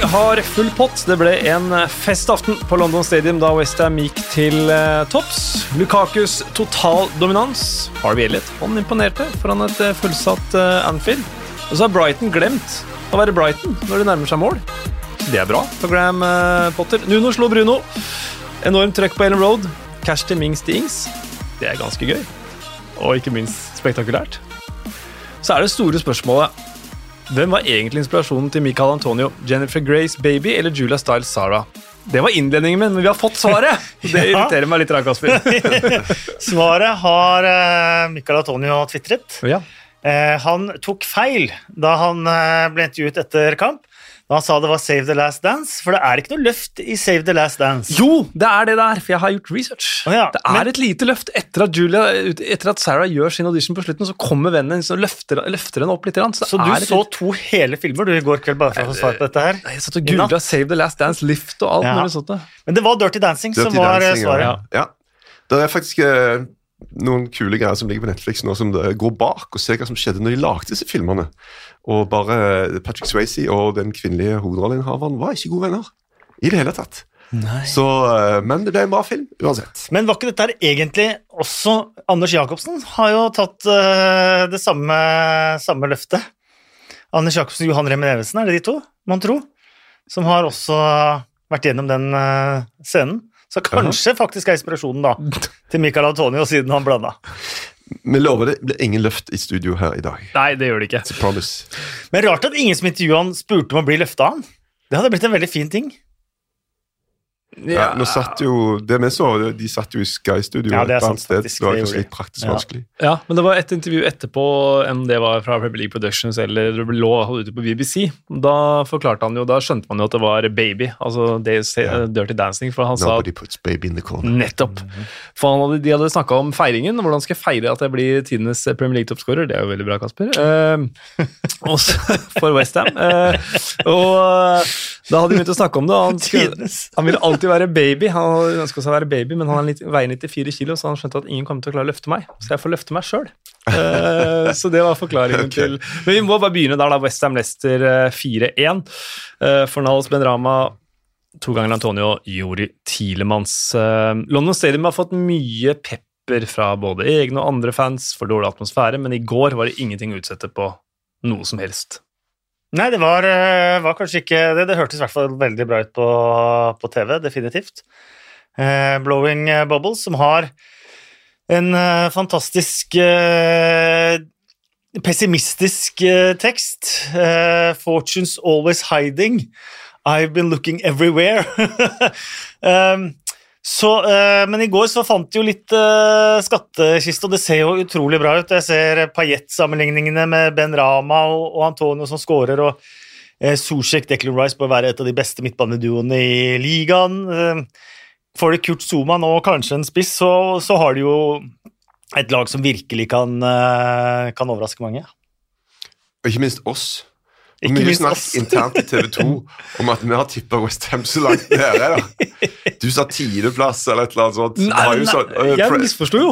Lag har full pott. Det ble en festaften på London Stadium da Westham gikk til eh, topps. Lukakus total dominans. Harvey Elliot han imponerte foran et eh, fullsatt eh, Anfield. Og så har Brighton glemt å være Brighton når de nærmer seg mål. Det er bra for Graham Potter. Nuno slo Bruno. Enormt trøkk på Ellen Road. Cash til Mings til. Det er ganske gøy. Og ikke minst spektakulært. Så er det store spørsmålet hvem var egentlig inspirasjonen til Michael Antonio? Jennifer Grace Baby eller Julia Styles Sarah? Det var innledningen min, men vi har fått svaret! Det irriterer meg litt, Kasper. Svaret har uh, Michael Antonio tvitret. Ja. Eh, han tok feil da han eh, ble intervjuet etter kamp. Han sa det var Save the Last Dance, for det er ikke noe løft i Save the Last Dance. Jo, det er det der, for jeg har gjort research. Oh, ja, det er men- et lite løft etter at, Julia, etter at Sarah gjør sin audition på slutten, så kommer vennen hennes og løfter, løfter henne opp litt. Så, det Så du er så to hele filmer du i går kveld bare for å få svar på dette her? Nei, Jeg satt og googla Save the Last Dance, Lift og alt Ja. mulig sånt. det. Men det var Dirty Dancing som var eh, Dancing, svaret. Ja. ja. Det er faktisk eh, noen kule greier som ligger på Netflix nå, som går bak og ser hva som skjedde når de lagde disse filmene. Og bare Patrick Swayze og den kvinnelige hovedrolleinnehaveren var ikke gode venner. I det hele tatt. Så, eh, men det ble en bra film uansett. Men var ikke dette egentlig også Anders Jacobsen har jo tatt eh, det samme, samme løftet. Anders Jacobsen og Johan Remen Evensen, er det de to, mon tro? Som har også vært gjennom den eh, scenen. Så kanskje faktisk er inspirasjonen da til Michael Antonio, siden han blanda. Vi lover det blir ingen løft i studio her i dag. Nei, det gjør det ikke. Men rart at ingen som intervjua han, spurte om å bli løfta han. Det hadde blitt en veldig fin ting. Ja, nå satt jo, det vi så, de satt jo i Sky-studio Ja, et annet sant, sted. faktisk. Det var kanskje litt praktisk Ja. vanskelig. Ja, men det var et intervju etterpå, om det var fra Premier League Productions eller det lå ute på BBC. Da forklarte han jo, da skjønte man jo at det var Baby, altså det, yeah. Dirty Dancing, for han sa puts baby in the corner. Nettopp. For han hadde, de hadde snakka om feiringen, hvordan skal jeg feire at jeg blir tidenes Premier League-toppskårer. Det er jo veldig bra, Kasper. Uh, også for Westham. Uh, og eh, da hadde de begynt å snakke om det. og Han, skulle, han ville alltid være baby. Han ønska seg å være baby, men han er veier 94 kilo, så han skjønte at ingen kommer til å klare å løfte meg. Så jeg får løfte meg sjøl. så det var forklaringen okay. til Men vi må bare begynne der, da. Westham Leicester eh, 4-1. Uh, Fornals Benrama To ganger Antonio Jori Tilemanns. Eh, London Stadium har fått mye pepper fra både egne og andre fans for dårlig atmosfære, men i går var det ingenting å utsette på noe som helst. Nei, det var, eh, var kanskje ikke det. Det hørtes i hvert fall veldig bra ut på, på TV, definitivt. Eh, Blowing Bubbles, som har en eh, fantastisk eh, pessimistisk eh, tekst. Eh, Fortunes always hiding. I've been looking everywhere. um, så, eh, men i går så fant de jo litt uh, skattkiste, og det ser jo utrolig bra ut. Jeg ser Payet-sammenligningene med Ben Rama og, Antonio som scorer, og uh, Zuzek Declan Rice bør være et av de beste midtbaneduoene i ligaen. Eh, får de Kurt Zuma nå kanskje en spiss, så, så har de jo et lag som virkelig kan, eh, kan overraske mange. Og ikke minst oss. Ikke mye snakk internt i TV 2 om at vi har tippa Westham så langt nede. Du sa tiendeplass eller et eller annet sånt. Nei, nei så, sånn, øh, jeg misforsto jo!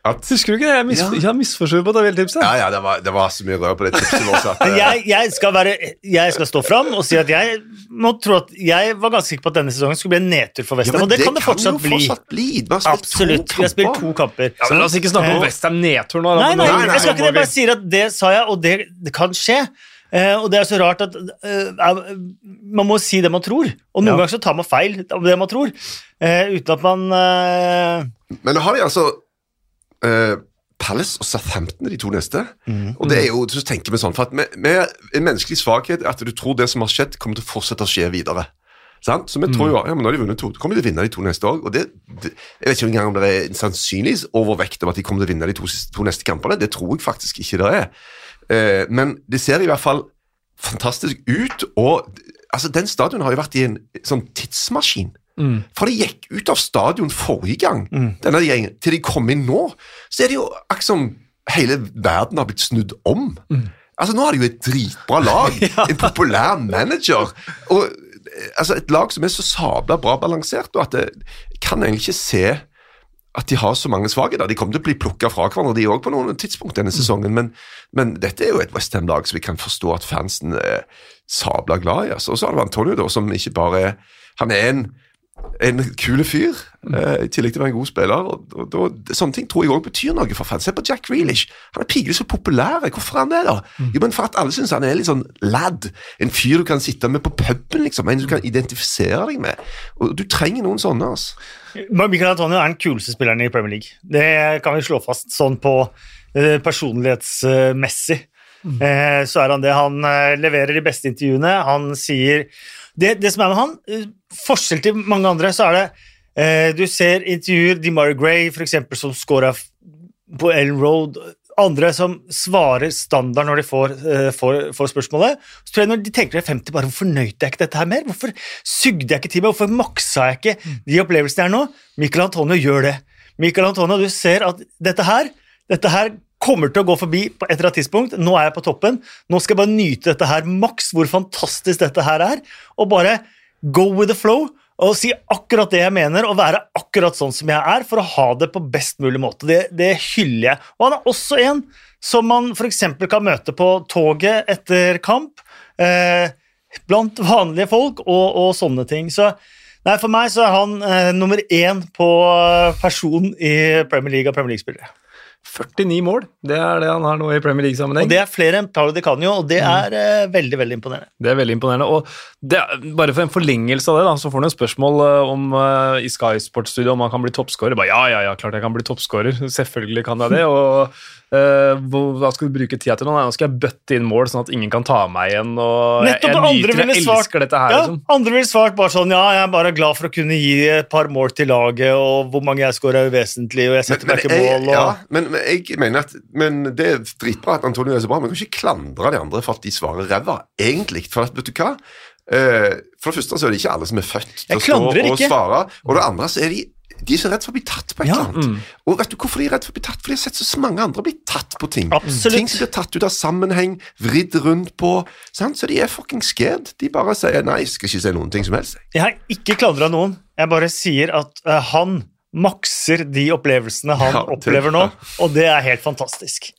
at, Husker du ikke det? Jeg, mis Ja. jeg misforsto på tabelltipset. ja, ja, det var, det var så mye rør på det tipset vårt. Men øh, jeg, jeg, skal være, jeg skal stå fram og si at jeg må tro at jeg var ganske sikker på at denne sesongen skulle bli en nedtur for ja, Westham, men og det, kan det fortsatt jo bli. fortsatt bli. Har Absolutt. Vi har spilt to kamper. Ja, men La oss ikke snakke om Eh, Westham nedtur nå. Nei, nei, nei, nei, jeg skal ikke det. Jeg bare sier at det sa jeg, og det, det kan skje. Eh, og det er så rart at eh, eh, man må si det man tror, og noen Ja. ganger så tar man feil av det man tror, eh, uten at man eh, Men da har de altså uh, Palace og Southampton de to neste. Og det er jo, så tenker vi sånn, for at med, med en menneskelig svakhet at du tror det som har skjedd, kommer til å fortsette å skje videre. Sant? Så vi tror jo ja, men nå har de vunnet to, kommer de til å vinne de to neste òg. Og det, det, jeg vet ikke engang om det er en sannsynlig overvekt om at de kommer til å vinne de to, to neste kampene. Det tror jeg faktisk ikke det er. Eh, men det ser i hvert fall fantastisk ut, og altså, den stadion har jo vært i en sånn tidsmaskin. For de gikk ut av stadion forrige gang, denne gjengen, til de kom inn nå. Så er det jo akkurat som hele verden har blitt snudd om. Altså Nå har de jo et dritbra lag, en populær manager. og eh, altså Et lag som er så sabla bra balansert, og at det, kan egentlig ikke se at de har så mange svakheter. De kommer til å bli plukka fra hverandre, de òg, på noen tidspunkt denne sesongen. Men, men dette er jo et Westham-lag som vi kan forstå at fansen er sabla glad i. Altså. Og så har du Antonio, da, som ikke bare er Han er en, en kul fyr, eh, i tillegg til å være en god spiller. og, og, og Sånne ting tror jeg òg betyr noe for fans. Se på Jack Grealish. Han er pigelig så populær. Hvorfor er han det, da? Jo, men For at alle syns han er litt sånn lad. En fyr du kan sitte med på puben, liksom. En du kan identifisere deg med. Og Du trenger noen sånne. altså. Michael Antonio er den kuleste spilleren i Premier League. Det kan vi slå fast sånn på eh, personlighetsmessig. Eh, så er han det. Han leverer de beste intervjuene. Han sier Det, det som er med han, eh, forskjell til mange andre, så er det eh, Du ser intervjuer DeMarie Gray, for eksempel, som scora på Ellen Road. Andre som svarer standard når de får, eh, får, får spørsmålet. Så tror jeg Når de tenker seg 50, bare hvorfor nøyte jeg ikke dette her mer? Hvorfor sugde jeg ikke til meg? Hvorfor maksa jeg ikke de opplevelsene her nå? Michael Antonio gjør det. Michael Antonio, du ser at dette her, dette her kommer til å gå forbi på et eller annet tidspunkt. Nå er jeg på toppen. Nå skal jeg bare nyte dette her maks, hvor fantastisk dette her er. Og bare go with the flow og si akkurat det jeg mener, og være akkurat sånn som jeg er, for å ha det på best mulig måte. Det, det hyller jeg. Og han er også en som man f.eks. kan møte på toget etter kamp. Eh, blant vanlige folk og, og sånne ting. Så nei, for meg så er han eh, nummer én på eh, person i Premier League av Premier League-spillere. 49 mål, det er det han har nå i Premier League-sammenheng. Og det er flere enn Paolo Di Canio, og det er eh, veldig, veldig imponerende. Det er veldig imponerende. Og det, er- bare for en forlengelse av det, da, så får han et spørsmål eh, om uh, i Sky Sports Studio om han kan bli toppskårer. Ja, ja, ja, klart jeg kan bli toppskårer. Selvfølgelig kan jeg det. Og uh, hva skal du bruke tida til nå? Nei, nå skal jeg bøtte inn mål, sånn at ingen kan ta meg igjen. Og Nettopp, jeg jeg nyter, jeg svart- elsker dette her. Ja, liksom. andre ville svart bare sånn Ja, jeg er bare glad for å kunne gi et par mål til laget, og hvor mange jeg skårer er uvesentlig, og jeg setter meg ikke mål, og ja, men, men jeg mener at men det er dritbra at Antonio er så bra, men vi kan ikke klandre de andre for at de svarer ræva, egentlig. For at, vet du hva? Eh, for det første så er det ikke alle som er født til å stå og ikke. svare, og det andre så er de de er så redd for å bli tatt på et Ja, eller annet. Og vet du hvorfor de er redd for å bli tatt? For de har sett så mange andre bli tatt på ting. Absolutt. Ting som blir tatt ut av sammenheng, vridd rundt på. Sant? Så de er fucking scared. De bare sier nei, jeg skal ikke si noen ting som helst. Jeg har ikke klandra noen. Jeg bare sier at uh, han makser de opplevelsene han Ja, opplever nå, og det er helt fantastisk.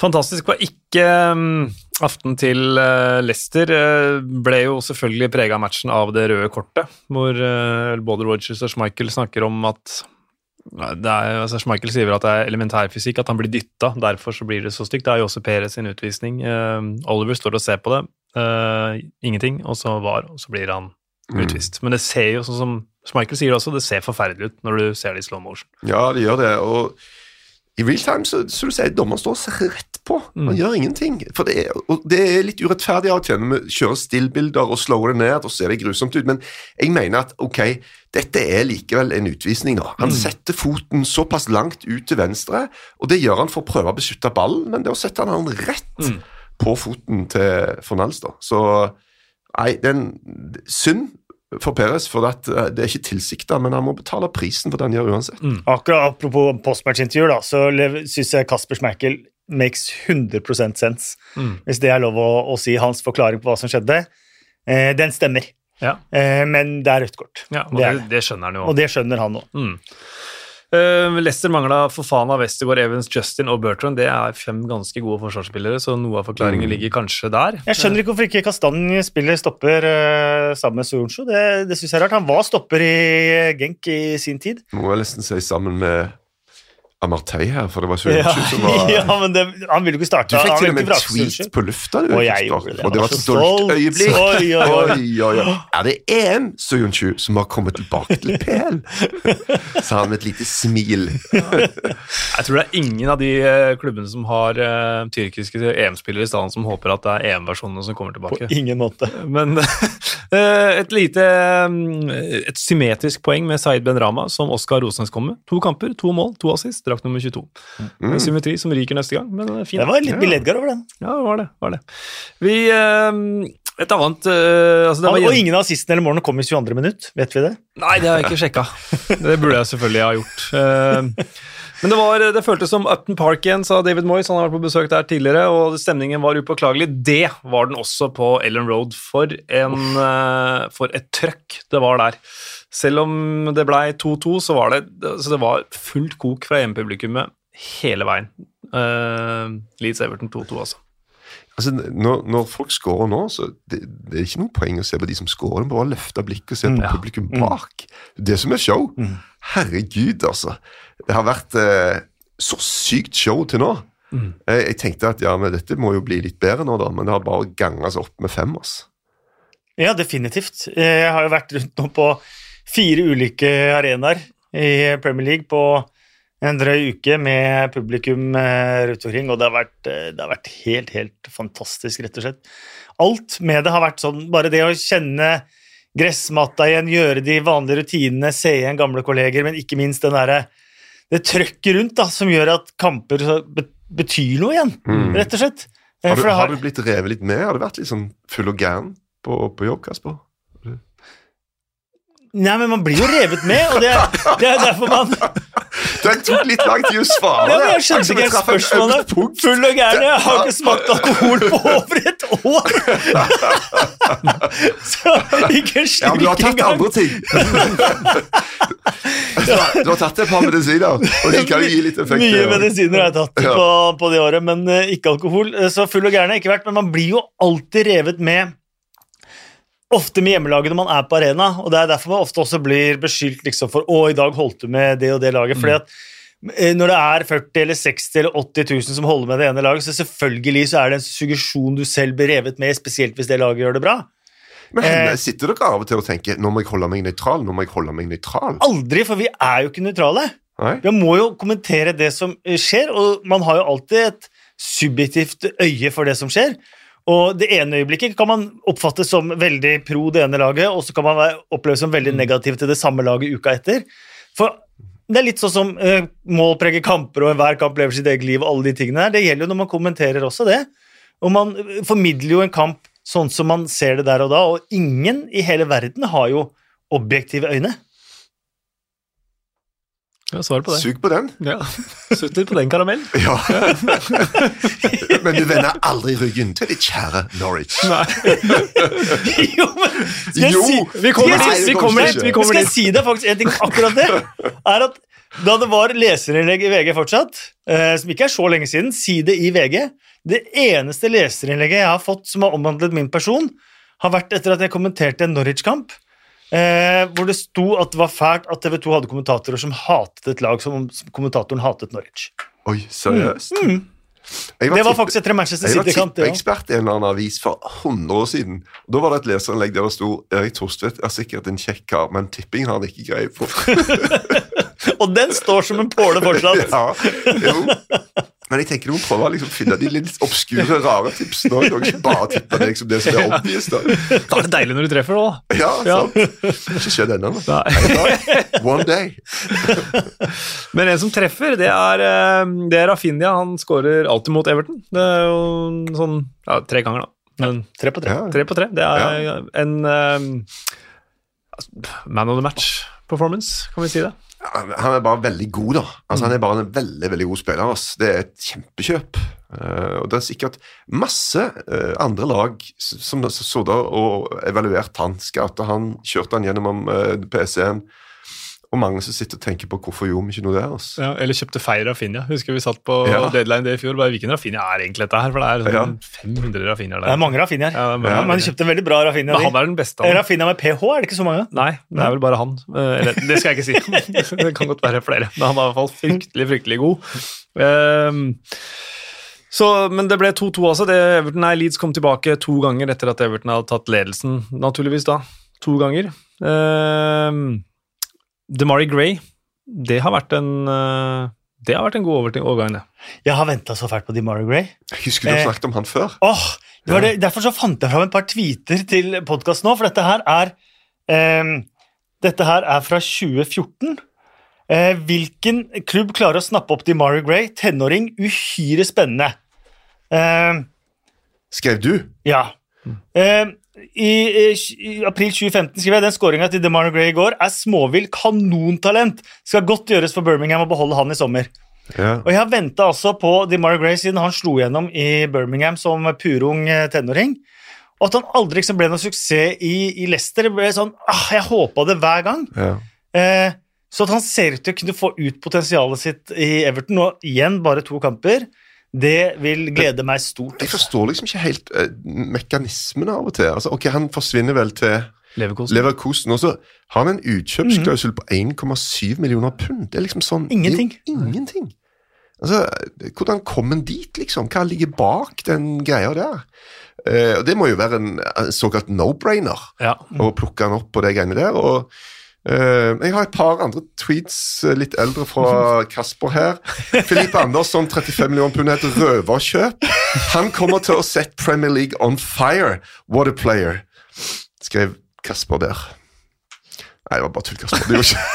Fantastisk var ikke um, aften til uh, Leicester. uh, ble jo selvfølgelig prega av matchen av det røde kortet, hvor uh, både Rogers og Schmeichel snakker om at det er, altså Schmeichel sier at det er elementærfysikk, at han blir dytta. Derfor så blir det så stygt. Det er jo også Perez sin utvisning. Oliver står og ser på det. Ingenting, og så var, og så blir han Mm. utvist. Men det ser jo sånn som Schmeichel sier også, det ser forferdelig ut når du ser det i slow motion. Ja, det gjør det. Og i real time så, så du sier dommeren står og ser rett på. Han gjør ingenting. For det er, og det er litt urettferdig av og til når vi kjører stillbilder og slår det ned, og ser det grusomt ut. Men jeg mener at ok, dette er likevel en utvisning da. Han setter foten såpass langt ut til venstre, og det gjør han for å prøve å beskytte ballen, men det å sette han rett på foten til Fornals, da. Så nei, det er en synd for Perez, for at, eh, det er ikke tilsikta, men han må betale prisen for det han gjør uansett. Akkurat Apropos postmatch-intervjuer, så syns jeg Kasper Schmerkel makes 100 sense. Hvis det er lov å, å si hans forklaring på hva som skjedde. Eh, den stemmer, Ja, eh, men det er rødt kort. ja og det det, det. det skjønner han jo. Og det skjønner han òg. Mm. Uh, Leicester mangla Fofana, Westergård, Evans, Justin og Bertrand. Det er fem ganske gode forsvarsspillere, så noe av forklaringen ligger kanskje der. Jeg skjønner ikke hvorfor ikke Kastanj spiller stopper eh, sammen med Soyuncu. Det, det syns jeg er rart. Han var stopper i Genk i sin tid. Må jeg nesten si sammen med Amartey her, for det var Sørensen Ja, som var ja, men det, han ville jo ikke starte. Du fikk til og med en tweet på lufta, du. Og jeg det. Og det var et stolt øyeblikk. Oi, oi, oi. Oi, oi, oi. Er det EM, Soyuncu, som har kommet tilbake til PL? Sa han med et lite smil. Jeg tror det er ingen av de eh, klubbene som har uh, tyrkiske EM-spillere i stedet som håper at det er EM-versjonene som kommer tilbake. På ingen måte. Men eh, et lite mm, Et symmetrisk poeng med Saeed Ben Rama, som Oskar Rosnes kom med. To kamper, to mål, to assist, drakt nummer 22. En symmetri som ryker neste gang, men eh, fin. Det var litt Bill Edgar over den. Ja, det var det. var det. Vi eh, Et annet eh, altså det var Og ingen av assistene eller målene kom i 22. minutt. Vet vi det? Nei, det har jeg ikke sjekka. Det burde jeg selvfølgelig ha gjort. Men det, var, det føltes som Upton Park igjen, sa David Moyes. Han har vært på besøk der tidligere, og stemningen var upåklagelig. Det var den også på Ellen Road. For, en, for et trøkk det var der. Selv om det blei 2-2, så var det, så det var fullt kok fra hjemmepublikummet hele veien. Uh, Leeds Everton 2-2, altså. Altså, når, når folk scorer nå, så det, det er ikke noe poeng å se på de som scorer. De bare løfte blikket og se på Ja. publikum bak. Det som er show. Herregud, altså. Det har vært eh, så sykt show til nå. Jeg, jeg tenkte at ja, men dette må jo bli litt bedre nå, da, men det har bare ganga seg opp med fem. altså. Ja, definitivt. Jeg har jo vært rundt nå på fire ulike arenaer i Premier League på en drøy uke med publikum eh, rundt omkring, og det har, vært, eh, det har vært helt, helt fantastisk, rett og slett. Alt med det har vært sånn, bare det å kjenne gressmatta igjen, gjøre de vanlige rutinene, se igjen gamle kolleger, men ikke minst den derre det trøkket rundt da, som gjør at kamper betyr noe igjen, rett og slett. Eh, Har du, har... har du blitt revet litt med? Har du vært litt sånn full og gæren på, på jobb, Kasper? Nei, men man blir jo revet med, og det er, det er derfor man Det tok litt lang tid å svare. Ja, men jeg skjønte ikke helt spørsmålet. Full og gæren. Jeg har ikke smakt alkohol på over et år! Så ikke en Ja, men du har tatt engang. andre ting. du, har, du har tatt et par medisiner, og de kan jo gi litt effekt. Mye medisiner har jeg tatt på, på det året, men eh, ikke alkohol. Eh, Så full og gæren har jeg ikke vært, men man blir jo alltid revet med. Ofte med hjemmelaget når man er på arena, og det er derfor man ofte også blir beskyldt liksom for å, i dag holdt du med det og det laget. fordi at eh, når det er 40 eller 60 eller 80 000 som holder med det ene laget, så selvfølgelig så er det en suggesjon du selv blir revet med, spesielt hvis det laget gjør det bra. Men henne, Eh. sitter dere av og til og tenker nå må jeg holde meg nøytral? Nå må jeg holde meg nøytral? Aldri, for vi er jo ikke nøytrale. Vi må jo kommentere det som eh, skjer, og man har jo alltid et subjektivt øye for det som skjer. Og det ene øyeblikket kan man oppfattes som veldig pro det ene laget, og så kan man være- oppleves som veldig negativ til det samme laget uka etter. For det er litt sånn som eh, mål preger kamper, og enhver kamp lever sitt eget liv, og alle de tingene der. Det gjelder jo når man kommenterer også det. Og man eh, formidler jo en kamp sånn som man ser det der og da, og ingen i hele verden har jo objektive øyne. Ja, svar på det. Sug på den. Ja. Sutter på den karamellen. Ja. Men du vender aldri ryggen til ditt kjære Norwich. Nei. jo, men skal jeg Jo, si, Vi kommer dit, vi kommer dit. vi kommer skal jeg si deg faktisk en ting akkurat det? Er at da det var leserinnlegg i VG fortsatt, eh, som ikke er så lenge siden, si det i VG. Det eneste leserinnlegget jeg har fått som har omhandlet min person, har vært etter at jeg kommenterte en Norwich-kamp. Eh, hvor det sto at det var fælt at TV 2 hadde kommentatorer som hatet et lag som om kommentatoren hatet Norwich. Oi, seriøst? Mm. Mm. Det var faktisk etter Manchester var City-kamp. Jeg var tippeekspert i en eller annen avis for 100 år siden. Da var det et leserinnlegg der det sto Erik Torstvedt er sikkert en kjekk kar, men tipping har han ikke greie på. Og den står som en påle fortsatt. ja, jo. Men jeg tenker du må prøve å liksom finne de litt obskure, rare tipsene òg. Og ikke bare tippe det, liksom, det som er obvious. Da. Da er det deilig når du treffer, da. Ja, Ja. sant. Det har ikke skjedd ennå. One day. Men en som treffer, det er, eh, det er Rafinha. Han skårer alltid mot Everton. Det er jo sånn ja, tre ganger, da. Men Tre på tre. Ja. tre på tre. Det er en altså, man of the match-performance, kan vi si det. Han er bare veldig god, da. Altså, han er bare en veldig veldig god spiller. Altså. Det er et kjempekjøp. Eh, og det er sikkert masse eh, andre lag som har sittet og evaluert han, scouta han, kjørte han gjennom uh, PC-en. Og mange som sitter og tenker på hvorfor gjorde vi ikke noe der. Altså. Ja, eller kjøpte feil Rafinha. Husker vi satt på Ja. deadline det i fjor. Bare, Hvilken Rafinha er egentlig dette her? For det er sånn Ja. 500 Rafinhaer Det er der. mange Rafinhaer. Ja, er Ja, men de kjøpte en veldig bra Rafinha. Men han er den beste. av dem. Rafinha med PH, er det ikke så mange? Nei, det er vel bare han. Eh, Eller, det skal jeg ikke si. det kan godt være flere. Men han var i hvert fall fryktelig, fryktelig god. Um, så, men det ble 2-2 også. Det, Everton, nei, Leeds kom tilbake to ganger etter at Everton hadde tatt ledelsen, naturligvis da. To ganger. Um, DeMari Gray, det har vært en uh, det har vært en god overgang, det. Jeg har venta så fælt på DeMarie Gray. Jeg Husker du Eh. snakket om han før? Åh, det var det, Derfor så fant jeg fram et par tweeter til podkasten nå, for dette her er eh, Dette her er fra 2014. Eh, hvilken klubb klarer å snappe opp DeMarie Gray? Tenåring, uhyre spennende. Ehm, Skrev du? Ja. Eh, i, i, april 2015 skrev jeg den skåringa til DeMar Gray i går er småvill kanontalent. Skal godt gjøres for Birmingham å beholde han i sommer. Ja. Og jeg har venta altså på DeMar Gray siden han slo gjennom i Birmingham som purung eh, tenåring. Og at han aldri liksom ble noen suksess i, i Leicester. Det ble sånn, ah, Jeg håpa det hver gang. Ja. Eh, så at han ser ut til å kunne få ut potensialet sitt i Everton, og igjen bare to kamper, det vil glede meg stort. Jeg forstår liksom ikke helt uh, mekanismene av og til. Altså, ok, Han forsvinner vel til Leverkosen. Leverkosten. og så har han en utkjøpsklausul på 1,7 millioner pund. Det er liksom sånn Ingenting. Ingenting. Altså, Hvordan kom han dit, liksom? Hva ligger bak den greia der? Uh, og Det må jo være en, en såkalt no-brainer Ja. å plukke han opp på de greiene der. og eh, Jeg har et par andre tweets, eh, litt eldre fra Kasper her. Filippe Andersson, 35 millioner pund, heter røverkjøp. Han kommer til å sette Premier League on fire. What a player, skrev Kasper der. Nei, det var bare tull, Kasper. Du ikke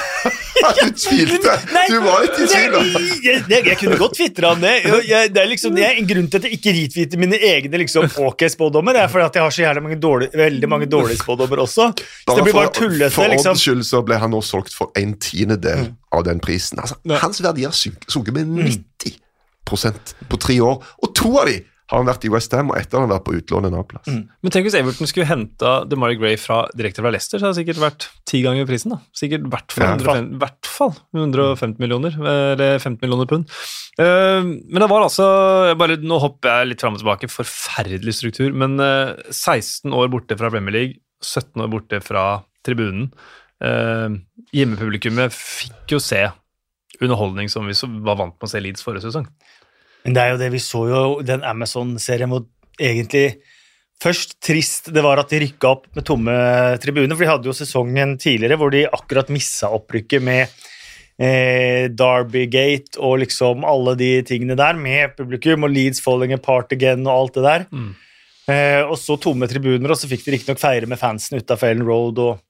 Du tvilte. Du var litt i tvil. da. Jeg, jeg, jeg, jeg kunne godt tvitra om det. Jeg, jeg, det er liksom, er en grunn til at jeg ikke retweeter mine egne liksom, ok-spådommer. Det er fordi at jeg har så jævlig mange dårlige, veldig mange dårlige spådommer også. Så det blir bare for, tullete. for liksom. skyld så ble han nå solgt for en tiendedel av den prisen. Altså, Hans verdi har sunket med Mm. 90 på tre år, og to av de har han vært i Westham, og etter har han vært på utlån en annen plass. Mm. Men tenk hvis Everton skulle henta DeMarie Gray fra, direkte fra Leicester, så hadde det sikkert vært ti ganger prisen. da. Sikkert i hvert fall, Ja. 150, hvert fall 150 millioner, eller 15 millioner pund. Uh, men det var altså bare, Nå hopper jeg litt fram og tilbake. Forferdelig struktur. Men uh, 16 år borte fra Premier League, 17 år borte fra tribunen. Uh, hjemmepublikummet fikk jo se underholdning som vi så, var vant med å se Leeds forrige sesong. Men det er jo det vi så jo den Amazon-serien hvor egentlig Først trist det var at de rykka opp med tomme tribuner, for de hadde jo sesongen tidligere hvor de akkurat missa opprykket med eh, Derbygate og liksom alle de tingene der, med publikum og Leeds falling apart again og alt det der. Mm. Eh, og så tomme tribuner, og så fikk de riktignok feire med fansen utafor Ellen Road og,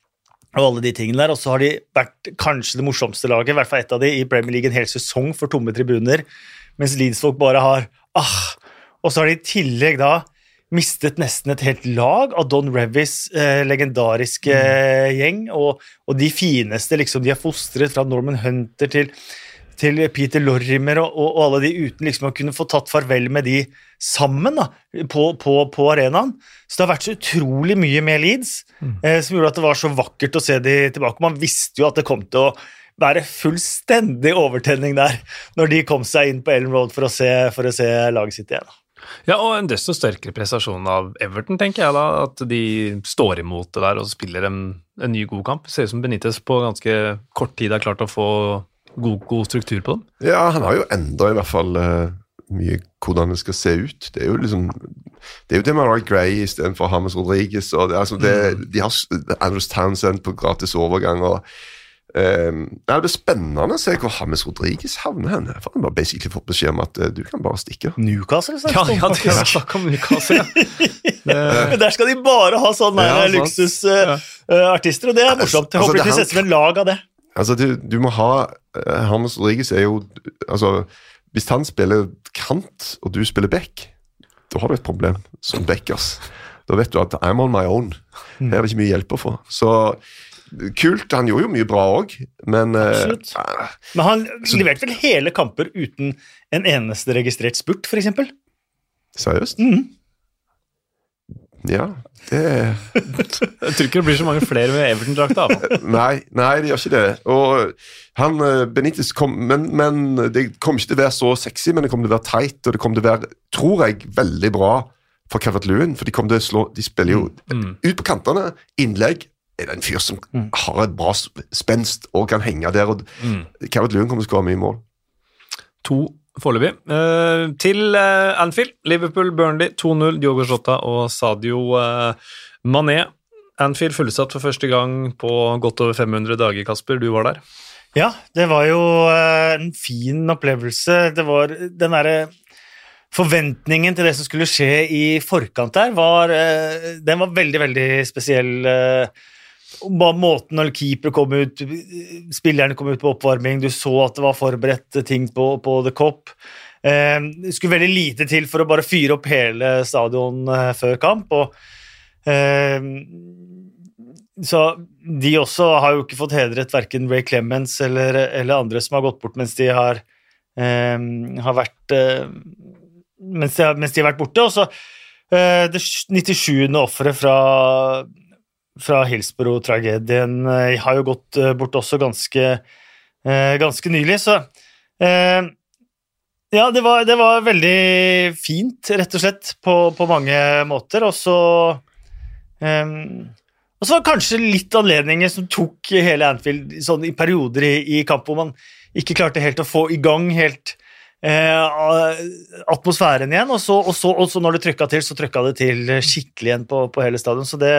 og alle de tingene der. Og så har de vært kanskje det morsomste laget, i hvert fall ett av de, i Premier League en hel sesong for tomme tribuner, mens Leeds-folk bare har ah! Og så har de i tillegg da mistet nesten et helt lag av Don Revis eh, legendariske mm. gjeng, og, og de fineste liksom de har fostret, fra Norman Hunter til, til Peter Lorrimer og, og, alle de uten liksom å kunne få tatt farvel med de sammen da, på, på, på arenaen. Så det har vært så utrolig mye med Leeds, eh, som gjorde at det var så vakkert å se de tilbake. Man visste jo at det kom til å være fullstendig overtenning der når de kom seg inn på Ellen Road for å se, for å se laget sitt igjen. Ja, og en desto sterkere prestasjon av Everton, tenker jeg da. At de står imot det der og spiller en, en ny, god kamp. Ser ut som Benitez på ganske kort tid har klart å få god, god struktur på dem. Ja, han har jo enda i hvert fall eh, mye hvordan det skal se ut. Det er jo liksom Det er jo Demarai Gray istedenfor Hammers Rodriguez. Og det, altså det, De har Andrews Townsend på gratis overgang. og ehm, ja, Det blir spennende å se hvor Hames Rodriguez havner hen. For Han har bare basically fått beskjed om at uh, du kan bare stikke. Newcastle Ja, det om, ja det er snakk om Newcastle, ja. Det, Men der skal de bare ha sånne Ja, ja, uh, luksusartister, og det er morsomt. Jeg Altså, håper det de er setter en lag av det. Altså, du, du må ha uh, Hames Rodriguez er jo Altså, hvis han spiller kant, og du spiller back, da har du et problem som backers. Da vet du at I'm on my own. Her er det ikke mye hjelp å få. Så kult. Han gjorde jo mye bra òg, men Absolutt. eh, Men han leverte vel hele kamper uten en eneste registrert spurt, f.eks.? Seriøst? Mm. Ja, det jeg tror ikke det blir så mange flere med Everton-drakta. Nei, nei, det gjør ikke det. Og han, eh, Benitez kom, men, men Det kommer ikke til å være så sexy, men det kommer til å være teit, og det kommer til å være, tror jeg, veldig bra for Cavert Lewin. For de kommer til å slå De spiller jo Mm. ut på kantene. Innlegg er det en fyr som har et bra sp- spenst og kan henge der. og Mm. Carrot Lewin kommer til å skåre mye mål. To foreløpig. Eh, til eh, Anfield. Liverpool, Burnley 2-0. Diogo Jota og Sadio eh, Mané. Anfield fullsatt for første gang på godt over 500 dager, Kasper. Du var der. Ja, det var jo eh, en fin opplevelse. Det var den derre Forventningen til det som skulle skje i forkant der, var, eh, den var veldig, veldig spesiell. Bare måten når keeper kom ut, spillerne kom ut på oppvarming, du så at det var forberedt ting på, på The Cop. Eh, Det skulle veldig lite til for å bare fyre opp hele stadion eh, før kamp. og eh, så de også har jo ikke fått hedret verken Ray Clemens eller, eller andre som har gått bort mens de har, eh, har vært eh, mens, de mens de har vært borte. Og så Eh, det 97. offeret fra, fra Hillsborough-tragedien eh, har jo gått eh, bort også ganske, eh, ganske nylig, så Ja, det var, det var veldig fint, rett og slett, på, på mange måter, og så eh, og så var det kanskje litt anledninger som tok hele Anfield sånn i perioder i, i kamp hvor man ikke klarte helt å få i gang helt eh, atmosfæren igjen, og så, og, så, og så når det trykka til, så trykka det til skikkelig igjen på, på hele stadion. Så det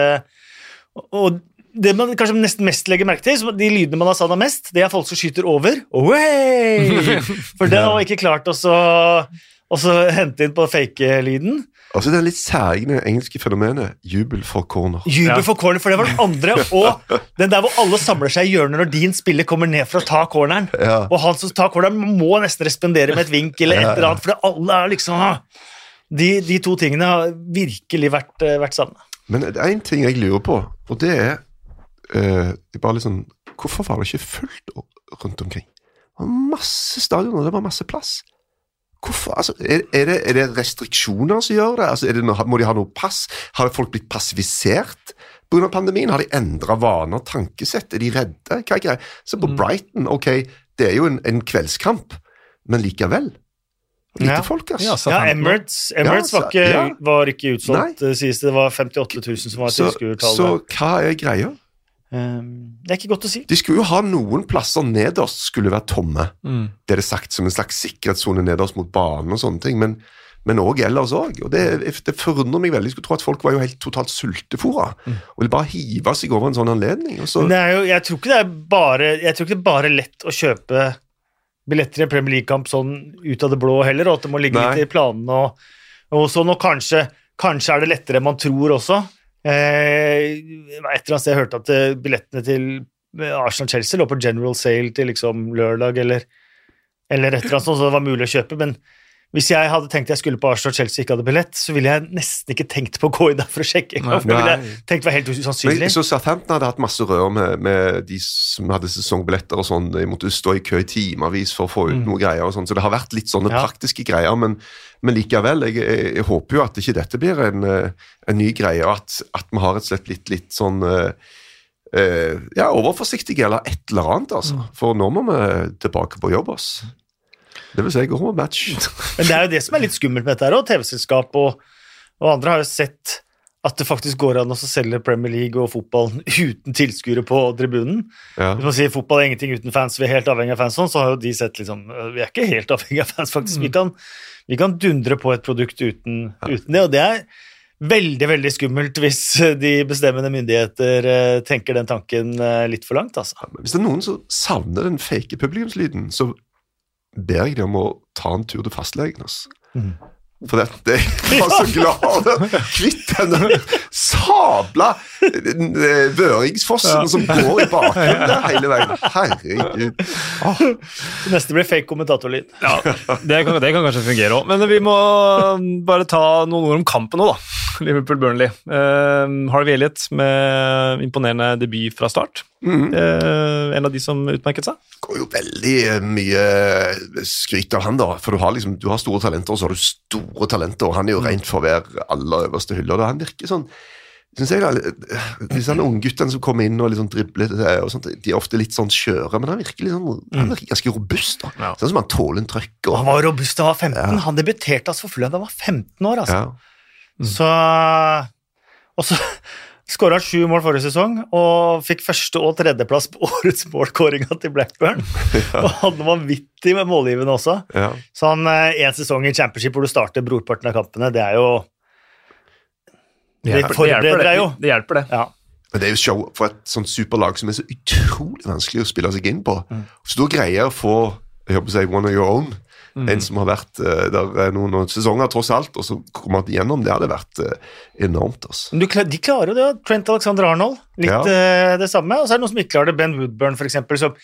Og det man kanskje nesten mest legger merke til, de lydene man har savna mest, det er folk som skyter over. Away! For det har man ikke klart å så, å så hente inn på fake-lyden. Altså Det er litt særegne engelske fenomenet jubel for corner. Jubel for corner, for det var den andre. Og den der hvor alle samler seg i hjørnet når din spiller kommer ned for å ta corneren. Ja. Og han som tar corneren, må nesten respondere med et vink eller et eller annet, for alle er liksom de, de to tingene har virkelig vært, eh, vært savna. Men en ting jeg lurer på, og det er eh, bare litt sånn, Hvorfor var det ikke fullt rundt omkring? Det var masse stadioner, det var masse plass. Hvorfor? Altså, er, er, det, er det restriksjoner som gjør det? Altså, det må de ha noe pass? Har folk blitt passivisert pga. pandemien? Har de endra vaner, tankesett? Er de redde? Hva er greia? Se på Brighton, ok, det er jo en, en kveldskamp, men likevel. Lite Ja. folk, ass. Ja, Ja, Emirates, Emirates Ja, var, ikke, ja. var ikke utsolgt, eh, sies det. Det var 58 000 som var så, så hva er greia? Um, det er ikke godt å si. De skulle jo ha noen plasser nederst skulle være tomme. Mm. Det er det sagt som en slags sikkerhetssone nederst mot banen og sånne ting, men, men også ellers òg. Og det, det forundrer meg veldig. Jeg skulle tro at folk var jo helt totalt sultefòra og ville bare hive seg over en sånn anledning. Og så, Men det er jo, jeg tror ikke det er bare Jeg tror ikke det er bare lett å kjøpe billetter i en Premier League-kamp sånn ut av det blå heller, og at det må ligge Nei. litt i planene og, og sånn, og kanskje, kanskje er det lettere enn man tror også. Eh, et eller annet sted jeg hørte at eh, billettene til Arsenal-Chelsea lå på general sale til liksom lørdag eller, eller et eller annet sånt, så det var mulig å kjøpe, men hvis jeg hadde tenkt jeg skulle på Arsenal og Chelsea og ikke hadde billett, så ville jeg nesten ikke tenkt på å gå inn der for å sjekke. Nei. For det ville jeg tenkt var helt usannsynlig. men, så Southampton hadde hatt masse rør med, med de som hadde sesongbilletter og sånn. De måtte stå i kø i timevis for å få ut noe greier og sånn. Så det har vært litt sånne Ja. praktiske greier, men, men likevel. Jeg, jeg, jeg håper jo at ikke dette blir en, eh, en ny greie, og at, at vi har rett og slett litt, litt sånn Uh, eh, ja, overforsiktige eller et eller annet, altså. For nå må vi tilbake på jobb, ass. Det vil si, gå med match. Men det er jo det som er litt skummelt med dette her, og TV-selskap og, og andre har jo sett at det faktisk går an å selge Premier League og fotball uten tilskuere på tribunen. Ja. Hvis man sier fotball er ingenting uten fans, vi er helt avhengig av fans, sånn, så har jo de sett liksom øh, Vi er ikke helt avhengig av fans, faktisk. Vi, kan, vi kan dundre på et produkt uten, uten det, og det er veldig, veldig skummelt hvis de bestemmende myndigheter eh, tenker den tanken litt for langt, altså. Hvis det er noen som savner den fake publikumslyden, så ber jeg dem om å ta en tur til fastlegen. Altså. For det, det, jeg var så glad av å Kvitt denne sabla vøringsfossen ja. som går i bakgrunnen der hele veien. Herregud. Åh, Det neste blir fake kommentatorlyd. Ja, det kan, det kan kanskje fungere òg. Men vi må bare ta noen ord om kampen nå, da. Liverpool-Burnley. Uh, Harvey Elliot med imponerende debut fra start. Mm. Uh, en av de som utmerket seg. går jo veldig eh, mye skryt av han, da. For du har, liksom, du har store talenter, og så har du store talenter. Og han er jo rent for hver aller øverste hylle. og Han virker sånn synes jeg da, Disse ungguttene som kommer inn og liksom dribler, eh, og sånt, de er ofte litt sånn skjøre, men han virker, sånn, han virker ganske robust. da. Ja. Sånn som han tåler en trøkk. Og, Han var robust da han var 15. Han debuterte altså for Fulham da han var 15 år, altså. ja. Så Og så skåra sju mål forrige sesong og fikk første- og tredjeplass på årets målkåringa til Blackburn. Og hadde vanvittig med målgivende også. Ja. Sånn én sesong i championship hvor du starter brorparten av kampene, det er jo Det forbereder deg jo. Det hjelper, det. Ja. Men det er jo show for et sånt superlag som er så utrolig vanskelig å spille seg inn på. Hvis du greier å få jeg håper å si, one of your own, en som har vært eh, der er noen, noen sesonger tross alt, og så kommer han igjennom, det hadde vært eh, enormt. altså. Men du, de klarer jo det. Trent Alexander Arnold, litt Ja. eh, det samme. Og så er det noen som ikke klarer det. Ben Woodburn, eksempel, som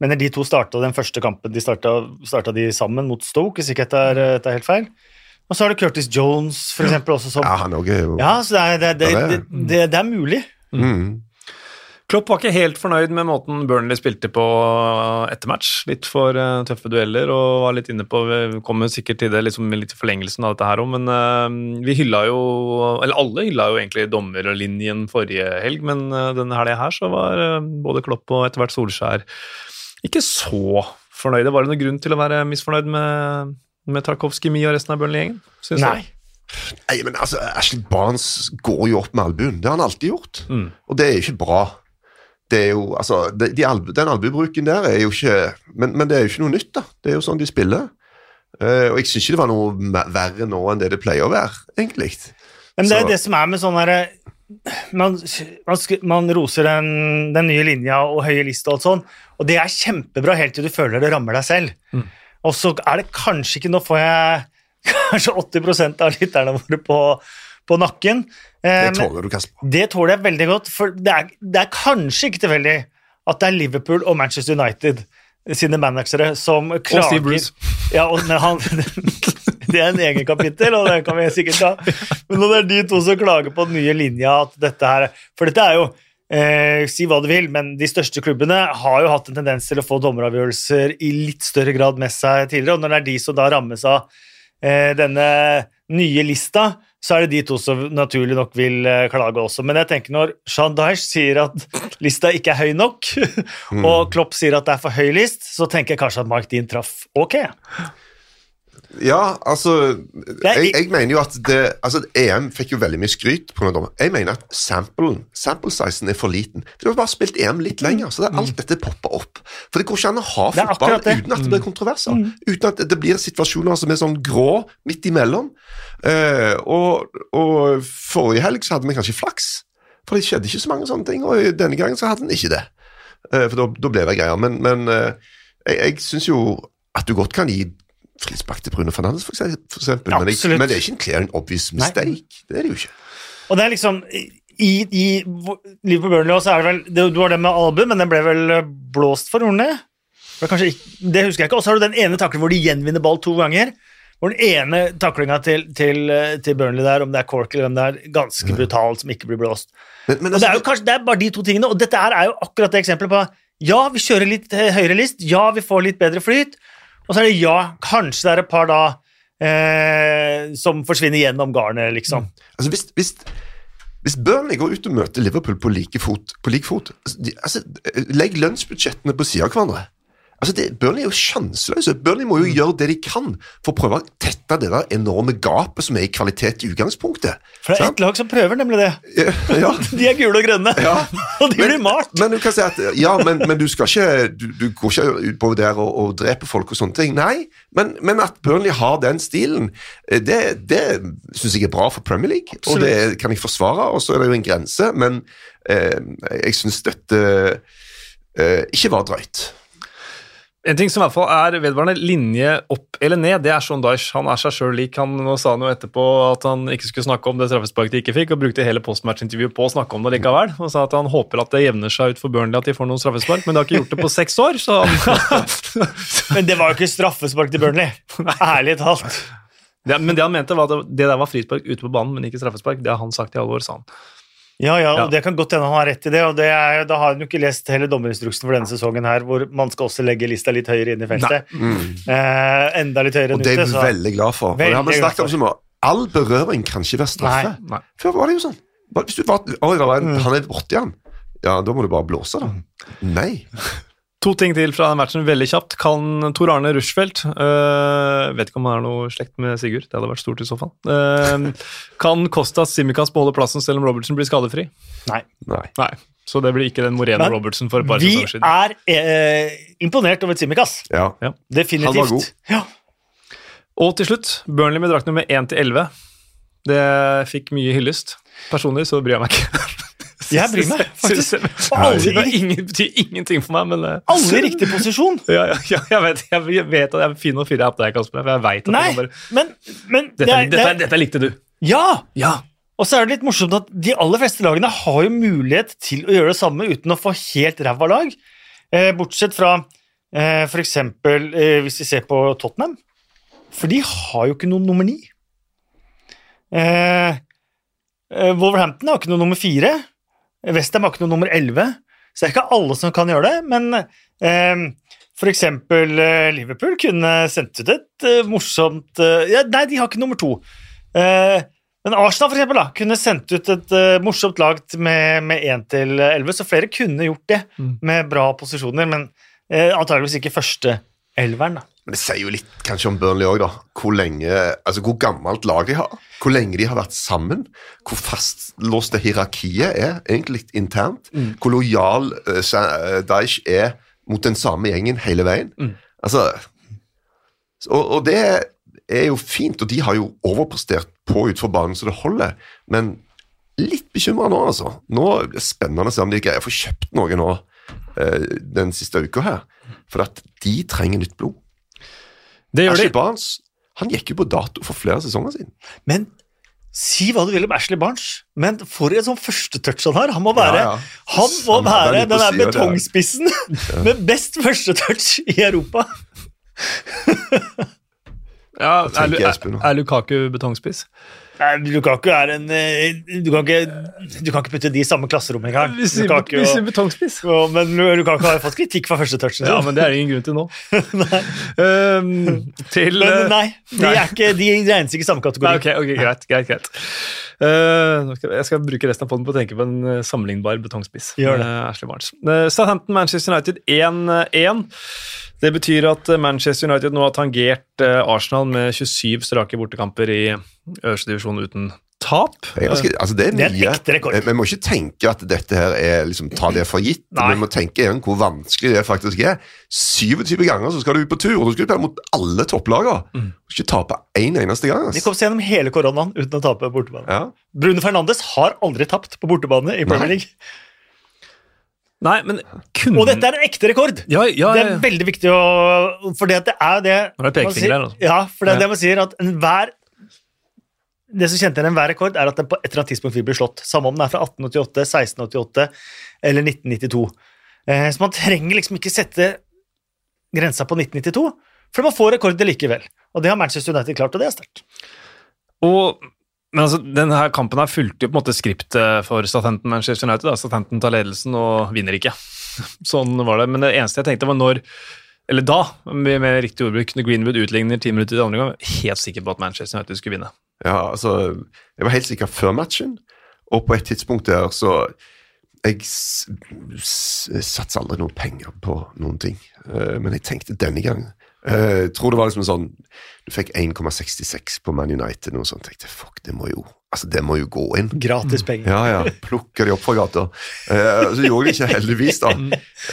mener de to starta den første kampen de starta, de sammen mot Stoke, hvis ikke dette er, dette er helt feil. Og så har du Curtis Jones, for eksempel, også som Ja, han også er jo Ja, så det er, det, det, det, det- det, det er mulig. mm. Klopp var ikke helt fornøyd med måten Burnley spilte på etter match. Litt for uh, tøffe dueller og var litt inne på Vi kommer sikkert til det liksom, litt i forlengelsen av dette her òg, men vi hylla jo Eller alle hylla jo egentlig dommerlinjen forrige helg, men denne helga her så var både Klopp og etter hvert Solskjær ikke så fornøyde. Var det noen grunn til å være misfornøyd med, med Tarkovskij, Mie og resten av Burnley-gjengen? Nei. Nei, men altså, Ashley Barnes går jo opp med albuen. Det har han alltid gjort. Mm. Og det er jo ikke bra det er jo, altså, de, de albu, Den albuebruken der er jo ikke men, men, det er jo ikke noe nytt, da. Det er jo sånn de spiller. Uh, og jeg syns ikke det var noe verre nå enn det det pleier å være, egentlig. Men det er det som er med sånn herre man, man, man, roser den, den, nye linja og høye liste og alt sånn, og det er kjempebra helt til du føler det rammer deg selv. Mm. Og så er det kanskje ikke Nå får jeg kanskje 80% av lytterne våre på på nakken. Eh, det tåler du, Kasper. Det tåler jeg veldig godt, for det er, det er, kanskje ikke tilfeldig at det er Liverpool og Manchester United sine managere som klager Og Steve Bruce. Ja, og, han, det er en egen kapittel, og det kan vi sikkert ta. Men når det er de to som klager på den nye linja at dette her For dette er jo Eh, si hva du vil, men de største klubbene har jo hatt en tendens til å få dommeravgjørelser i litt større grad med seg tidligere, og når det er de som da rammes av eh, denne nye lista, så er det de to som naturlig nok vil eh, klage også. Men jeg tenker når Sean Dyche sier at lista ikke er høy nok, mm. og Klopp sier at det er for høy list, så tenker jeg kanskje at Mark Dean traff ok. Ja, altså jeg, jeg, mener jo at det altså EM fikk jo veldig mye skryt. pga. dommer. Jeg mener at samplen, sample sizen er for liten. For Du har bare spilt EM litt lenger, så det er alt dette popper opp. For det går ikke an å ha fotball uten at det blir mm. kontroverser. Mm. Uten at det blir situasjoner som er sånn grå midt imellom. Uh, og, og forrige helg så hadde vi kanskje flaks, for det skjedde ikke så mange sånne ting. Og denne gangen så hadde en ikke det. Uh, for da ble det greier. Men, men uh, jeg, jeg syns jo at du godt kan gi frispark til Bruno Fernandes, for eksempel. Ja, men, det, men, det er ikke en clear and obvious mistake. Nei. Det er det jo ikke. Og det er liksom i, i Liverpool Burnley så er det vel det, Du har det med Albu, men den ble vel eh, blåst for ordentlig? Det, det husker jeg ikke. Og så har du den ene taklingen hvor de gjenvinner ball to ganger. Hvor den ene taklinga til, til, eh, til, Burnley der, om det er Cork eller hvem det er ganske brutalt, som ikke blir blåst. Men, men altså, det, er jo kanskje, det er bare de to tingene, og dette er jo akkurat det eksempelet på ja, vi kjører litt høyere list, ja, vi får litt bedre flyt, og så er det ja, kanskje det er et par da eh, som forsvinner gjennom garnet, liksom. Mm. Altså hvis, hvis, hvis, Burnley går ut og møter Liverpool på like fot, på like fot altså, de, altså, Legg lønnsbudsjettene på siden av hverandre. Altså det, Burnley er jo sjanseløse. Burnley må jo mm. gjøre det de kan for å prøve å tette det der enorme gapet som er i kvalitet i utgangspunktet. For det er ett lag som prøver nemlig det. Ja. de er gule og grønne, ja. og de blir malt. Men, du kan si at, ja, men, men du skal ikke du, du, går ikke ut på der og, og dreper folk og sånne ting. Nei, men, men at Burnley har den stilen, eh, det, det syns jeg er bra for Premier League, Absolutt. og det kan jeg forsvare. Og så er det jo en grense, men eh, jeg syns dette eh, ikke var drøyt. En ting som i hvert fall er vedvarende linje opp eller ned, det er Sean Dyche. Han er seg sjøl lik. Han sa han jo etterpå at han ikke skulle snakke om det straffesparket de ikke fikk, og brukte hele postmatch-intervjuet på å snakke om det likevel. Og sa at han håper at det jevner seg ut for Burnley at de får noen straffespark, men de har ikke gjort det på seks år, så Men det var jo ikke straffespark til Burnley. Ærlig talt. Det, men det han mente, var at det der var frispark ute på banen, men ikke straffespark. Det har han sagt i alvor, sa han. Ja, ja, og ja. det kan godt hende han har rett i det. og det er, Da har han jo ikke lest hele dommerinstruksen for denne sesongen, her, hvor man skal også legge lista litt høyere inn i feltet. Mm. Eh, enda litt høyere enn ute. Og det er vi veldig glad for. for det har vi snakket om som All berøring kan ikke være straffe. Nei. Nei. Før var det jo sånn. Hvis du var, Oi, en, mm. han er borti han. Ja, da må du bare blåse, da. Mm. Nei. To ting til fra den matchen, veldig kjapt. Kan Tor Arne Rushfeldt uh, Vet ikke om han er noe slekt med Sigurd, det hadde vært stort i så fall. Uh, kan Kostas Simikas beholde plassen selv om Robertsen blir skadefri? Nei. Nei. Nei. Så det blir ikke den Moreno Men, Robertson for et par sesonger siden. Vi er eh, imponert over Simikas. Ja. ja. Definitivt. Han var god. Ja. Og til slutt, Burnley med drakt nummer 1 til 11. Det fikk mye hyllest. Personlig så bryr jeg meg ikke. Jeg bryr meg, faktisk. Det ingen, betyr ingenting for meg, men uh, Alle i riktig posisjon. Ja, ja, ja jeg, vet, jeg, vet, at jeg er fin å fyre opp deg, Kasper. For jeg vet at Nei, bare, men, men dette, det er, dette, dette, likte du. Ja! ja. Og så er det litt morsomt at de aller fleste lagene har jo mulighet til å gjøre det samme uten å få helt ræva lag. Eh, bortsett fra eh, f.eks. Eh, hvis vi ser på Tottenham. For de har jo ikke noen nummer ni. Eh, eh Wolverhampton har ikke noe nummer fire. Westham har ikke noe nummer 11. Så det er ikke alle som kan gjøre det, men eh, eksempel eh, Liverpool kunne sendt ut et eh, morsomt eh, ja, Nei, de har ikke nummer to. Eh, men Arsenal for eksempel, da, kunne sendt ut et morsomt lag med, med 1 til 11, så flere kunne gjort det Mm. med bra posisjoner, men antageligvis ikke første elveren. da. Men det sier jo litt kanskje om Burnley òg, da. Hvor lenge, altså hvor gammelt lag de har. Hvor lenge de har vært sammen. Hvor fastlåste hierarkiet er, egentlig litt internt. Hvor lojal uh, Daesh er mot den samme gjengen hele veien. Altså og, og det er jo fint, og de har jo overprestert på utenfor banen så det holder. Men litt bekymra nå, altså. Nå er det spennende å se om de greier å få kjøpt noe nå uh, den siste uka her. For at de trenger nytt blod. Det gjør Ashley de. Barnes han gikk jo på dato for flere sesonger siden. Men si hva du vil om Ashley Barnes, men for en sånn førstetouch han har. Han må være, Ja, ja. Han må Han være den der betongspissen ja. med best førstetouch i Europa. Ja, er, er, er Lukaku betongspiss? Nei, Lukaku er en eh, du kan, ikke, du kan ikke putte de i samme klasserom engang. Vi sier og- betongspiss. Men Lukaku har jo fått kritikk for første touchen. Ja, men det er det ingen grunn til nå. Um, til Men eh, nei, de, er ikke, de regnes ikke i samme Nei, kategori. ok, ok, greit. greit, greit. Uh, jeg skal bruke resten av podden på å tenke på en sammenlignbar betongspiss. Gjør det. Uh, Ashley Barnes. Uh, Southampton, Manchester United 1-1. Det betyr at eh, Manchester United nå har tangert eh, Arsenal med 27 strake bortekamper i øverste divisjon uten tap. Det er, ganske, altså det er Det er en mye. ekte rekord. Eh, Vi må ikke tenke at dette her er liksom, ta det for gitt. Nei. Vi må tenke igjen hvor vanskelig det faktisk er. 27 ganger så skal du ut på tur, og du skal spille mot alle topplagene. Mm. Du ikke tape én eneste gang. De kom seg gjennom hele koronaen uten å tape bortebane. Ja. Brune Fernandes har aldri tapt på bortebane i Premier Nei. League. Nei, men kun... Og dette er en ekte rekord! ja, ja, Det ja, er veldig viktig å For det er det er det er det pekefinger her, altså. Ja, for det er det man sier at enhver Det som kjente igjen enhver rekord, er at den på et eller annet tidspunkt vil bli slått. Samme om den er fra 1888, 1688 eller 1992. Eh, så man trenger liksom ikke sette grensa på 1992, for man får rekorder likevel. Og det har Manchester United klart, og det er sterkt. Og, men altså, denne kampen her fulgte jo på en måte skriptet for Statenten Manchester United. Da. Statenten tar ledelsen og vinner ikke. Sånn var det. Men det eneste jeg tenkte var når eller da, med, med riktig ordbruk, når Greenwood utligner ti minutter i andre gang, helt sikker på at Manchester United skulle vinne. Ja, altså Jeg var helt sikker før matchen, og på et tidspunkt der så Jeg satser aldri noen penger på noen ting, Eh, men jeg tenkte denne gangen Jeg tror det var liksom sånn Du fikk 1,66 på Man United, noe sånt. Jeg tenkte fuck, det må jo Altså, det må jo gå inn. Gratis penger. Ja, ja. Plukker de opp fra gata. Uh, så gjorde de ikke, heldigvis, da.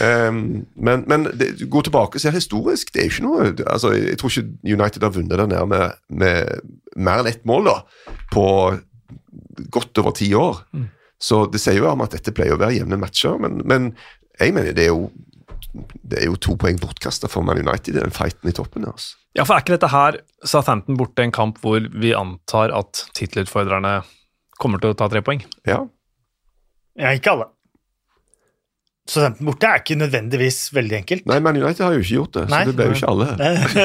Um, men men det, gå tilbake og se historisk. Det er ikke noe altså, Jeg tror ikke United har vunnet den der med, med mer enn ett mål da, på godt over ti år. Så det sier jo om at dette pleier å være jevne matcher, men, men jeg mener det er jo det er jo to poeng bortkasta for Man United i den fighten i toppen. Altså. Ja, for er ikke dette her Southampton borte en kamp hvor vi antar at tittelutfordrerne kommer til å ta tre poeng? Ja. Ja, ikke alle. Så den borte er ikke nødvendigvis veldig enkelt. Nei, Man United har jo ikke gjort det, Nei. så det ble jo ikke alle.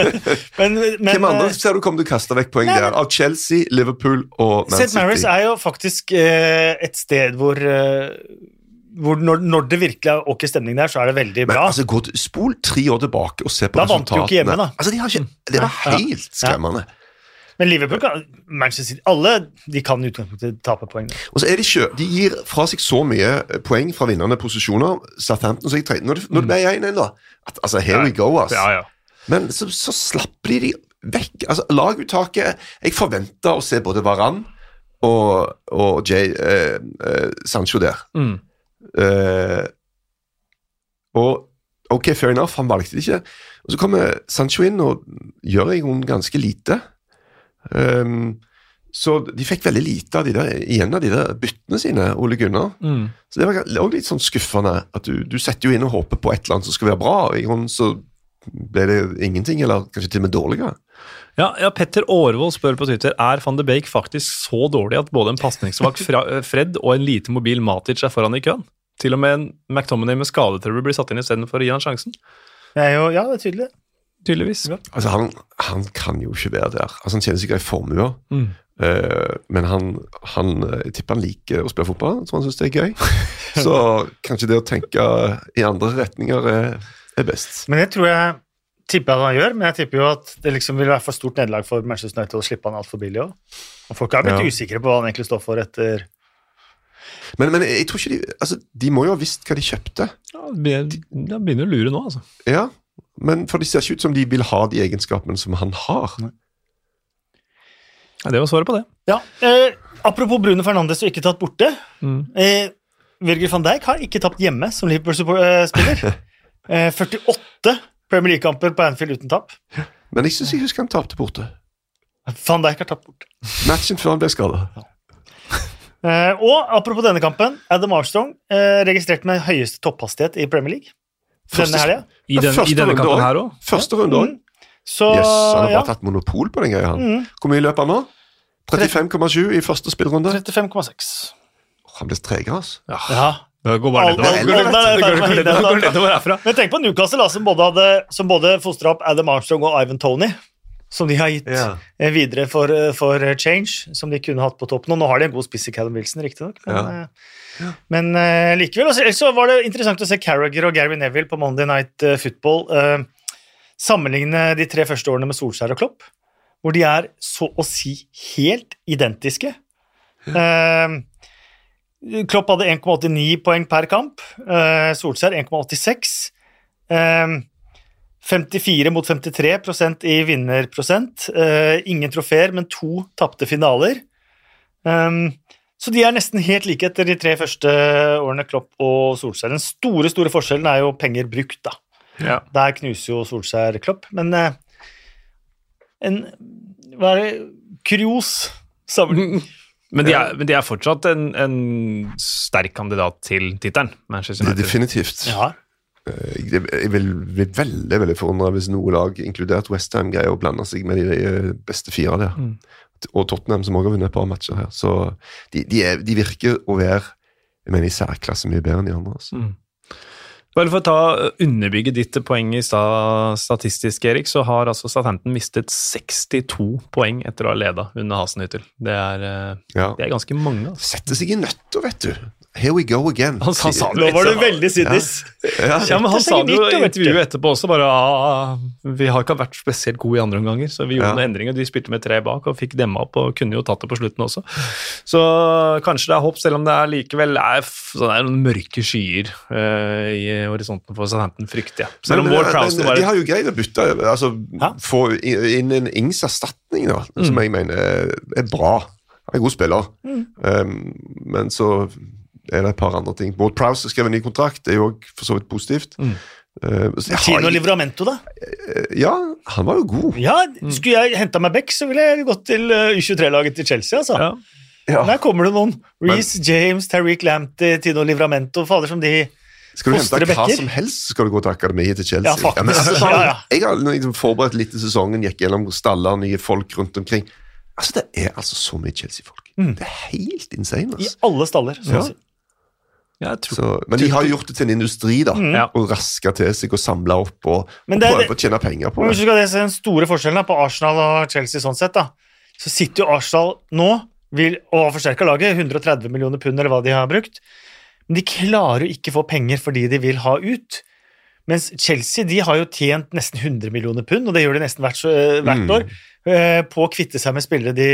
men, men Hvem andre eh, ser du kommer til å kaste vekk poeng der? Av Chelsea, Liverpool og Man St. City? Mary's er jo faktisk eh, et sted hvor, eh, hvor når, når det virkelig er ok stemning der, så er det veldig bra. Men altså, gå til, Spol tre år tilbake og se på Da vant de jo ikke hjemme, da. Altså, de har ikke, det var helt skremmende. Men Liverpool kan Manchester City Alle de kan i utgangspunktet tape poeng. Og så er De ikke, de gir fra seg så mye eh, poeng fra vinnende posisjoner. Southampton, så jeg tre, Når det, ble 1-1, da at, altså, Here we go, ass. Ja, ja. Men så, så slapper de de vekk. Altså, Laguttaket Jeg forventa å se både Varan og, og Jay, eh, eh, Sancho der. Mm. Eh, og ok, fair enough, han valgte det ikke. Og så kommer Sancho inn og gjør i grunnen ganske lite. Um, så de fikk veldig lite av de der, igjen av de der byttene sine, Ole Gunnar. Mm. Så det var også litt sånn skuffende at du, du setter jo inn og håper på et eller annet som skal være bra, og i grunnen så ble det ingenting, eller kanskje til og med dårligere. Ja, ja, Petter Aarvold spør på Twitter er van de Beek faktisk så dårlig at både en pasningssvak eh, Fred og en lite mobil Matic er foran i køen. Til og med en McTominay med skadetrøbbel blir satt inn istedenfor å gi han sjansen. Det er jo, ja, det er tydelig. Tydeligvis. Altså, han, han kan jo ikke være der. Altså, han tjener sikkert i formue. Mm. Eh, men han, han jeg tipper han liker å spille fotball. Tror han syns det er gøy. Så kanskje det å tenke i andre retninger er, er best. Men det tror jeg tipper jeg han gjør, men jeg tipper jo at det liksom vil være for stort nederlag for Manchester United å slippe han altfor billig òg. Og folk er blitt Ja. usikre på hva han egentlig står for etter Men, men jeg tror ikke de altså, De må jo ha visst hva de kjøpte. Ja, det begynner- begynner å lure nå, altså. Ja, men for det ser ikke ut som de vil ha de egenskapene som han har. Ja, det var svaret på det. Ja, eh, Apropos Bruno Fernandes og ikke tatt borte. Mm. Eh, Virgil van Dijk har ikke tapt hjemme som Liverpool-spiller. eh, 48 Premier League-kamper på Anfield uten tap. Men jeg syns jeg husker han tapte borte. Van Dijk har tapt borte. Matchen før han ble skada. Uh, og apropos denne kampen, Adam Armstrong uh, registrert med høyeste topphastighet i Premier League. Første- Denne helga. I, den, i denne runde kampen også. her òg. Første runde òg. Mm. Så Yes, han har ja, bare tatt monopol på den greia. Mm. Hvor mye løper han nå? 35,7 i første spillrunde. 35,6. Han ble tregere, altså. Ja. Det går bare nedover. herfra. Men tenk på Newcastle, da, som både, hadde, som både fostra opp Adam Armstrong og Ivan Tony. Som de har gitt Ja. eh, videre for, eh, for change, som de kunne hatt på toppen. Og nå har de en god spiss i Callum Wilson, riktignok. Men, Ja. eh, men uh, likevel. Og så, ellers så var det interessant å se Carragher og Gary Neville på Monday Night Football uh, sammenligne de tre første årene med Solskjær og Klopp, hvor de er så å si helt identiske. Eh, Klopp hadde 1,89 poeng per kamp. Eh, Solskjær 1,86. Eh, 54 mot 53% i vinnerprosent. Eh, ingen trofeer, men to tapte finaler. Så de er nesten helt like etter de tre første årene Klopp og Solskjær. Den store store forskjellen er jo penger brukt, da. Ja. Der knuser jo Solskjær Klopp, men eh, en Hva er det Kurios sammenligning. Men de er, men de er fortsatt en, en sterk kandidat til tittelen, Det definitivt. Ja. Jeg, jeg vil bli veldig veldig forundra hvis noe lag, inkludert Westham, greier å blande seg med de eh, beste fire der. Mm. Og Tottenham, som også har vunnet et par matcher her. Så de, de, er, de virker å være jeg mener, i særklasse mye bedre enn de andre. Altså. Mm. Bare for å ta, uh, underbygge ditt poeng i stad statistisk, Erik, så har altså Southampton mistet 62 poeng etter å ha leda under Hasenhyttel. Det er, uh, Ja. det er ganske mange. Altså. Setter seg i nøtta, vet du. Here we go again. Han sa- han sa det Nå var du veldig sinnis. Ja. Ja, men Han sa det jo i intervjuet etterpå også, bare ah, vi har ikke vært spesielt gode i andre omganger, så vi gjorde Ja. noen endringer. De spilte med tre bak og fikk demma opp og kunne jo tatt det på slutten også. Så kanskje det er håp, selv om det er likevel er, sånn er noen mørke skyer uh, i horisonten for Southampton, frykter jeg. Selv om Men- Ward men- Prowse men var De har jo greid å bytte, altså Hæ? få inn en Ings erstatning, da, som Mm. jeg mener er, bra. Han er en god spiller. Um, men så er det et par andre ting. Maud Prowse skrev en ny kontrakt, det er jo også for så vidt positivt. Mm. Uh, jeg Tino Livramento, da? ja, han var jo god. Ja, Skulle jeg henta meg Beck, så ville jeg gått til eh, U23-laget til Chelsea. altså. ja. Ja. Der kommer det noen. Reece James, Tariq Lamptey, Tino Livramento. Fader som de Skal du hente hva bekker? som helst, skal du gå til akademiet til Chelsea. Ja, faktisk. men altså, Ja, ja. Jeg har liksom forberedt litt i sesongen, gikk gjennom staller, nye folk rundt omkring. Altså, Det er altså så mye Chelsea-folk. Mm. Det er helt insane. altså. i alle staller. Så Ja. å si. Så, men de har gjort det til en industri, da. Mm. Ja. Og raska til seg og samla opp og, og prøve å tjene penger på det. hvis du skal se den store forskjellen da, på Arsenal og Chelsea sånn sett, da, så sitter jo Arsenal nå vil, og har forsterka laget, 130 millioner pund eller hva de har brukt, men de klarer jo ikke få penger fordi de vil ha ut. Mens Chelsea de har jo tjent nesten 100 millioner pund, og det gjør de nesten hvert, hvert Mm. år, eh, på å kvitte seg med spillere de,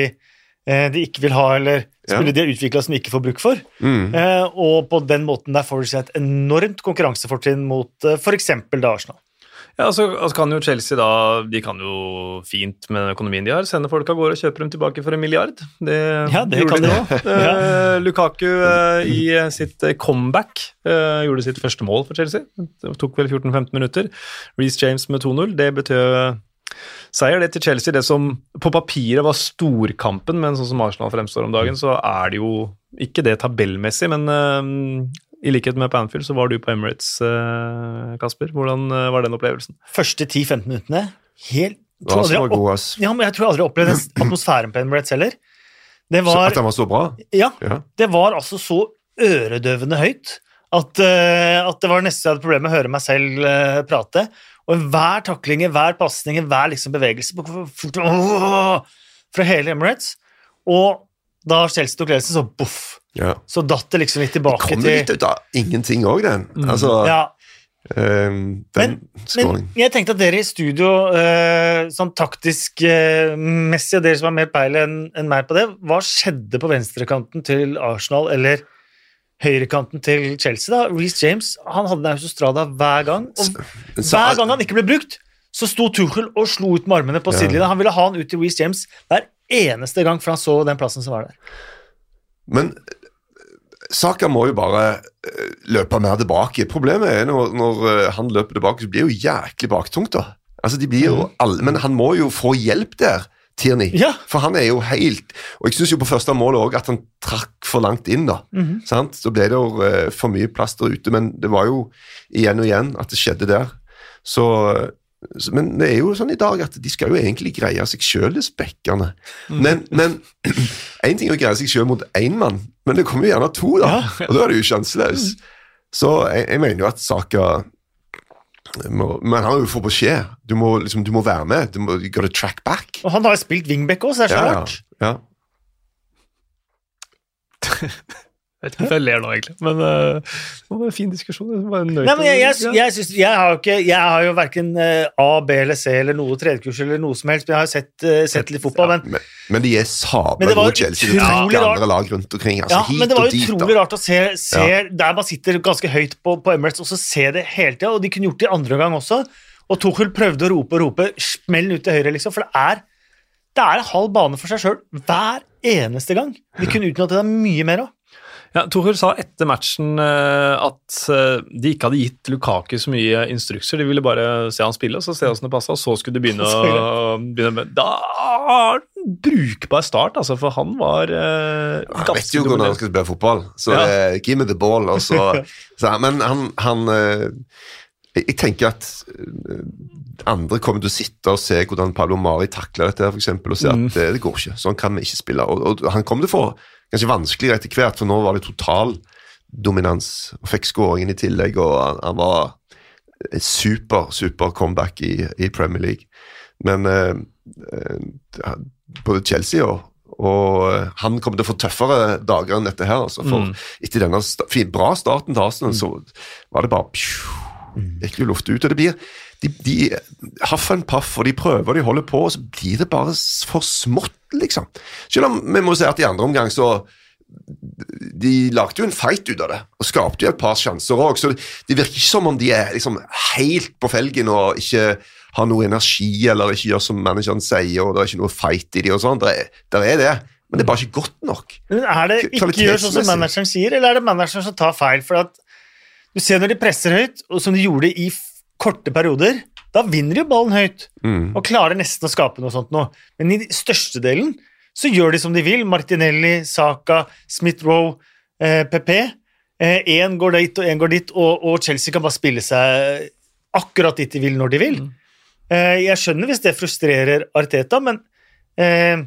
eh, de ikke vil ha, eller. Spillere de har utvikla som de ikke får bruk for. Mm. Eh, og på den måten der får du seg et enormt konkurransefortrinn mot eh, f.eks. Arsenal. Ja, altså, altså kan jo Chelsea da De kan jo fint med den økonomien de har, sende folk av gårde og kjøpe dem tilbake for en milliard. Det, Ja, det gjorde kan de de. ja. Eh, Lukaku eh, i eh, sitt comeback gjorde sitt første mål for Chelsea. Det tok vel 14-15 minutter. Reece James med 2-0. Det betød seier det til Chelsea. Det som på papiret var storkampen, men sånn som Arsenal fremstår om dagen, så er det jo ikke det tabellmessig, men uh, i likhet med på Anfield så var du på Emirates, uh, Kasper. Hvordan uh, var den opplevelsen? Første 10-15 minuttene helt tror aldri var god, ass. Ja, men jeg tror jeg aldri opplevde atmosfæren på Emirates heller. Det var, At den var så bra? ja, Ja. det var altså så øredøvende høyt at, at det var nesten jeg hadde problemer med å høre meg selv prate. Og hver takling, hver pasning, hver liksom bevegelse fra hele Emirates. Og da Chelsea tok ledelsen, så boff. Ja. Så datt det liksom litt Det tilbake kommer til litt ut av ingenting òg, den. Altså, ja, den Men- Men jeg tenkte at dere i studio, uh, sånn taktisk uh, messig, og dere som har mer peil enn enn meg på det, hva skjedde på venstrekanten til Arsenal, eller høyrekanten til Chelsea? da? Reece James han hadde en autostrada hver gang, og hver gang han ikke ble brukt, så sto Tuchel og slo ut med armene på Ja. sidelinja. Han ville ha han ut til Reece James hver eneste gang, for han så den plassen som var der. Men Saka må jo bare eh, løpe mer tilbake. Problemet er når, når eh, han løper tilbake, så blir det jo jæklig baktungt. da. Altså, de blir jo alle, Men han må jo få hjelp der, Tierney. Ja. For han er jo helt Og jeg syns jo på første målet òg at han trakk for langt inn, da. sant? Så ble det jo uh, for mye plass der ute, men det var jo igjen og igjen at det skjedde der. Så men det er jo sånn i dag at de skal jo egentlig greie seg sjøl, disse bekkene. Men, men én ting er å greie seg sjøl mot én mann, men det kommer jo gjerne to, da. Og da er det jo sjanseløs. Så jeg, jeg mener jo at Saka Men han har jo fått beskjed. Du må, liksom, du må være med. Du må gotta track back. Og han har jo spilt wingback òg, så det er så Ja, ja, ja. Jeg vet ikke hvorfor jeg ler nå, egentlig. Men uh, det var en fin diskusjon. Det var en Nei, men jeg, jeg, jeg, synes, jeg har ikke Jeg har jo verken A, B eller C eller noe tredjekurs eller noe som helst, men jeg har jo sett, uh, sett litt fotball. Men, Men, men de er sabla gode Chelsea. Trekker rart. andre lag rundt omkring. Altså, ja, hit men det var og dit, utrolig da. rart å se, se der man sitter ganske høyt på, på Emirates, og så se det hele tida. Og de kunne gjort det i andre gang også. Og Tuchel prøvde å rope og rope 'smell ut til høyre', liksom. For det er, det er en halv bane for seg sjøl hver eneste gang. De kunne utnyttet det mye mer òg. Ja, Tuchel sa etter matchen eh, at eh, de ikke hadde gitt Lukaku så mye instrukser. De ville bare se han spille, og så se hvordan det passa, og så skulle de begynne å begynne med Da Brukbar start, altså, for han var uh, Han vet jo hvordan han skal spille fotball, så Ja. uh, give me the ball. Og så, så, men han, han eh, jeg, jeg tenker at eh, andre kommer til å sitte og se hvordan Pablo Mari takler dette, for eksempel, og se at det, det går ikke. Sånn kan vi ikke spille. Og, og han kommer til å få ganske vanskeligere etter hvert, for nå var det total dominans. Og fikk skåringen i tillegg, og han, han var super, super comeback i, i Premier League. Men eh, eh, både Chelsea og, og eh, han kommer til å få tøffere dager enn dette her. Altså, for etter denne sta bra starten til Arsenal, så var det bare pju, Virkelig luft ut. Og det blir de, de haff en paff, og de prøver, og de holder på, og så blir det bare for smått, liksom. Selv om vi må si at i andre omgang så de lagde jo en fight ut av det, og skapte jo et par sjanser òg. Så det, det virker ikke som om de er liksom helt på felgen og ikke har noe energi eller ikke gjør som manageren sier, og det er ikke noe fight i de og sånn. Det er, der er det, men det er bare ikke godt nok. Men er det ikke gjør sånn som manageren sier, eller er det manageren som tar feil? For at du ser når de presser høyt, og som de gjorde i korte perioder, da vinner de jo ballen høyt Mm. og klarer nesten å skape noe sånt nå. Men i største delen så gjør de som de vil. Martinelli, Saka, Smith-Roe, eh, PP. Én går dit og én går dit, og, og Chelsea kan bare spille seg akkurat dit de vil når de vil. Eh, jeg skjønner hvis det frustrerer Arteta, men eh,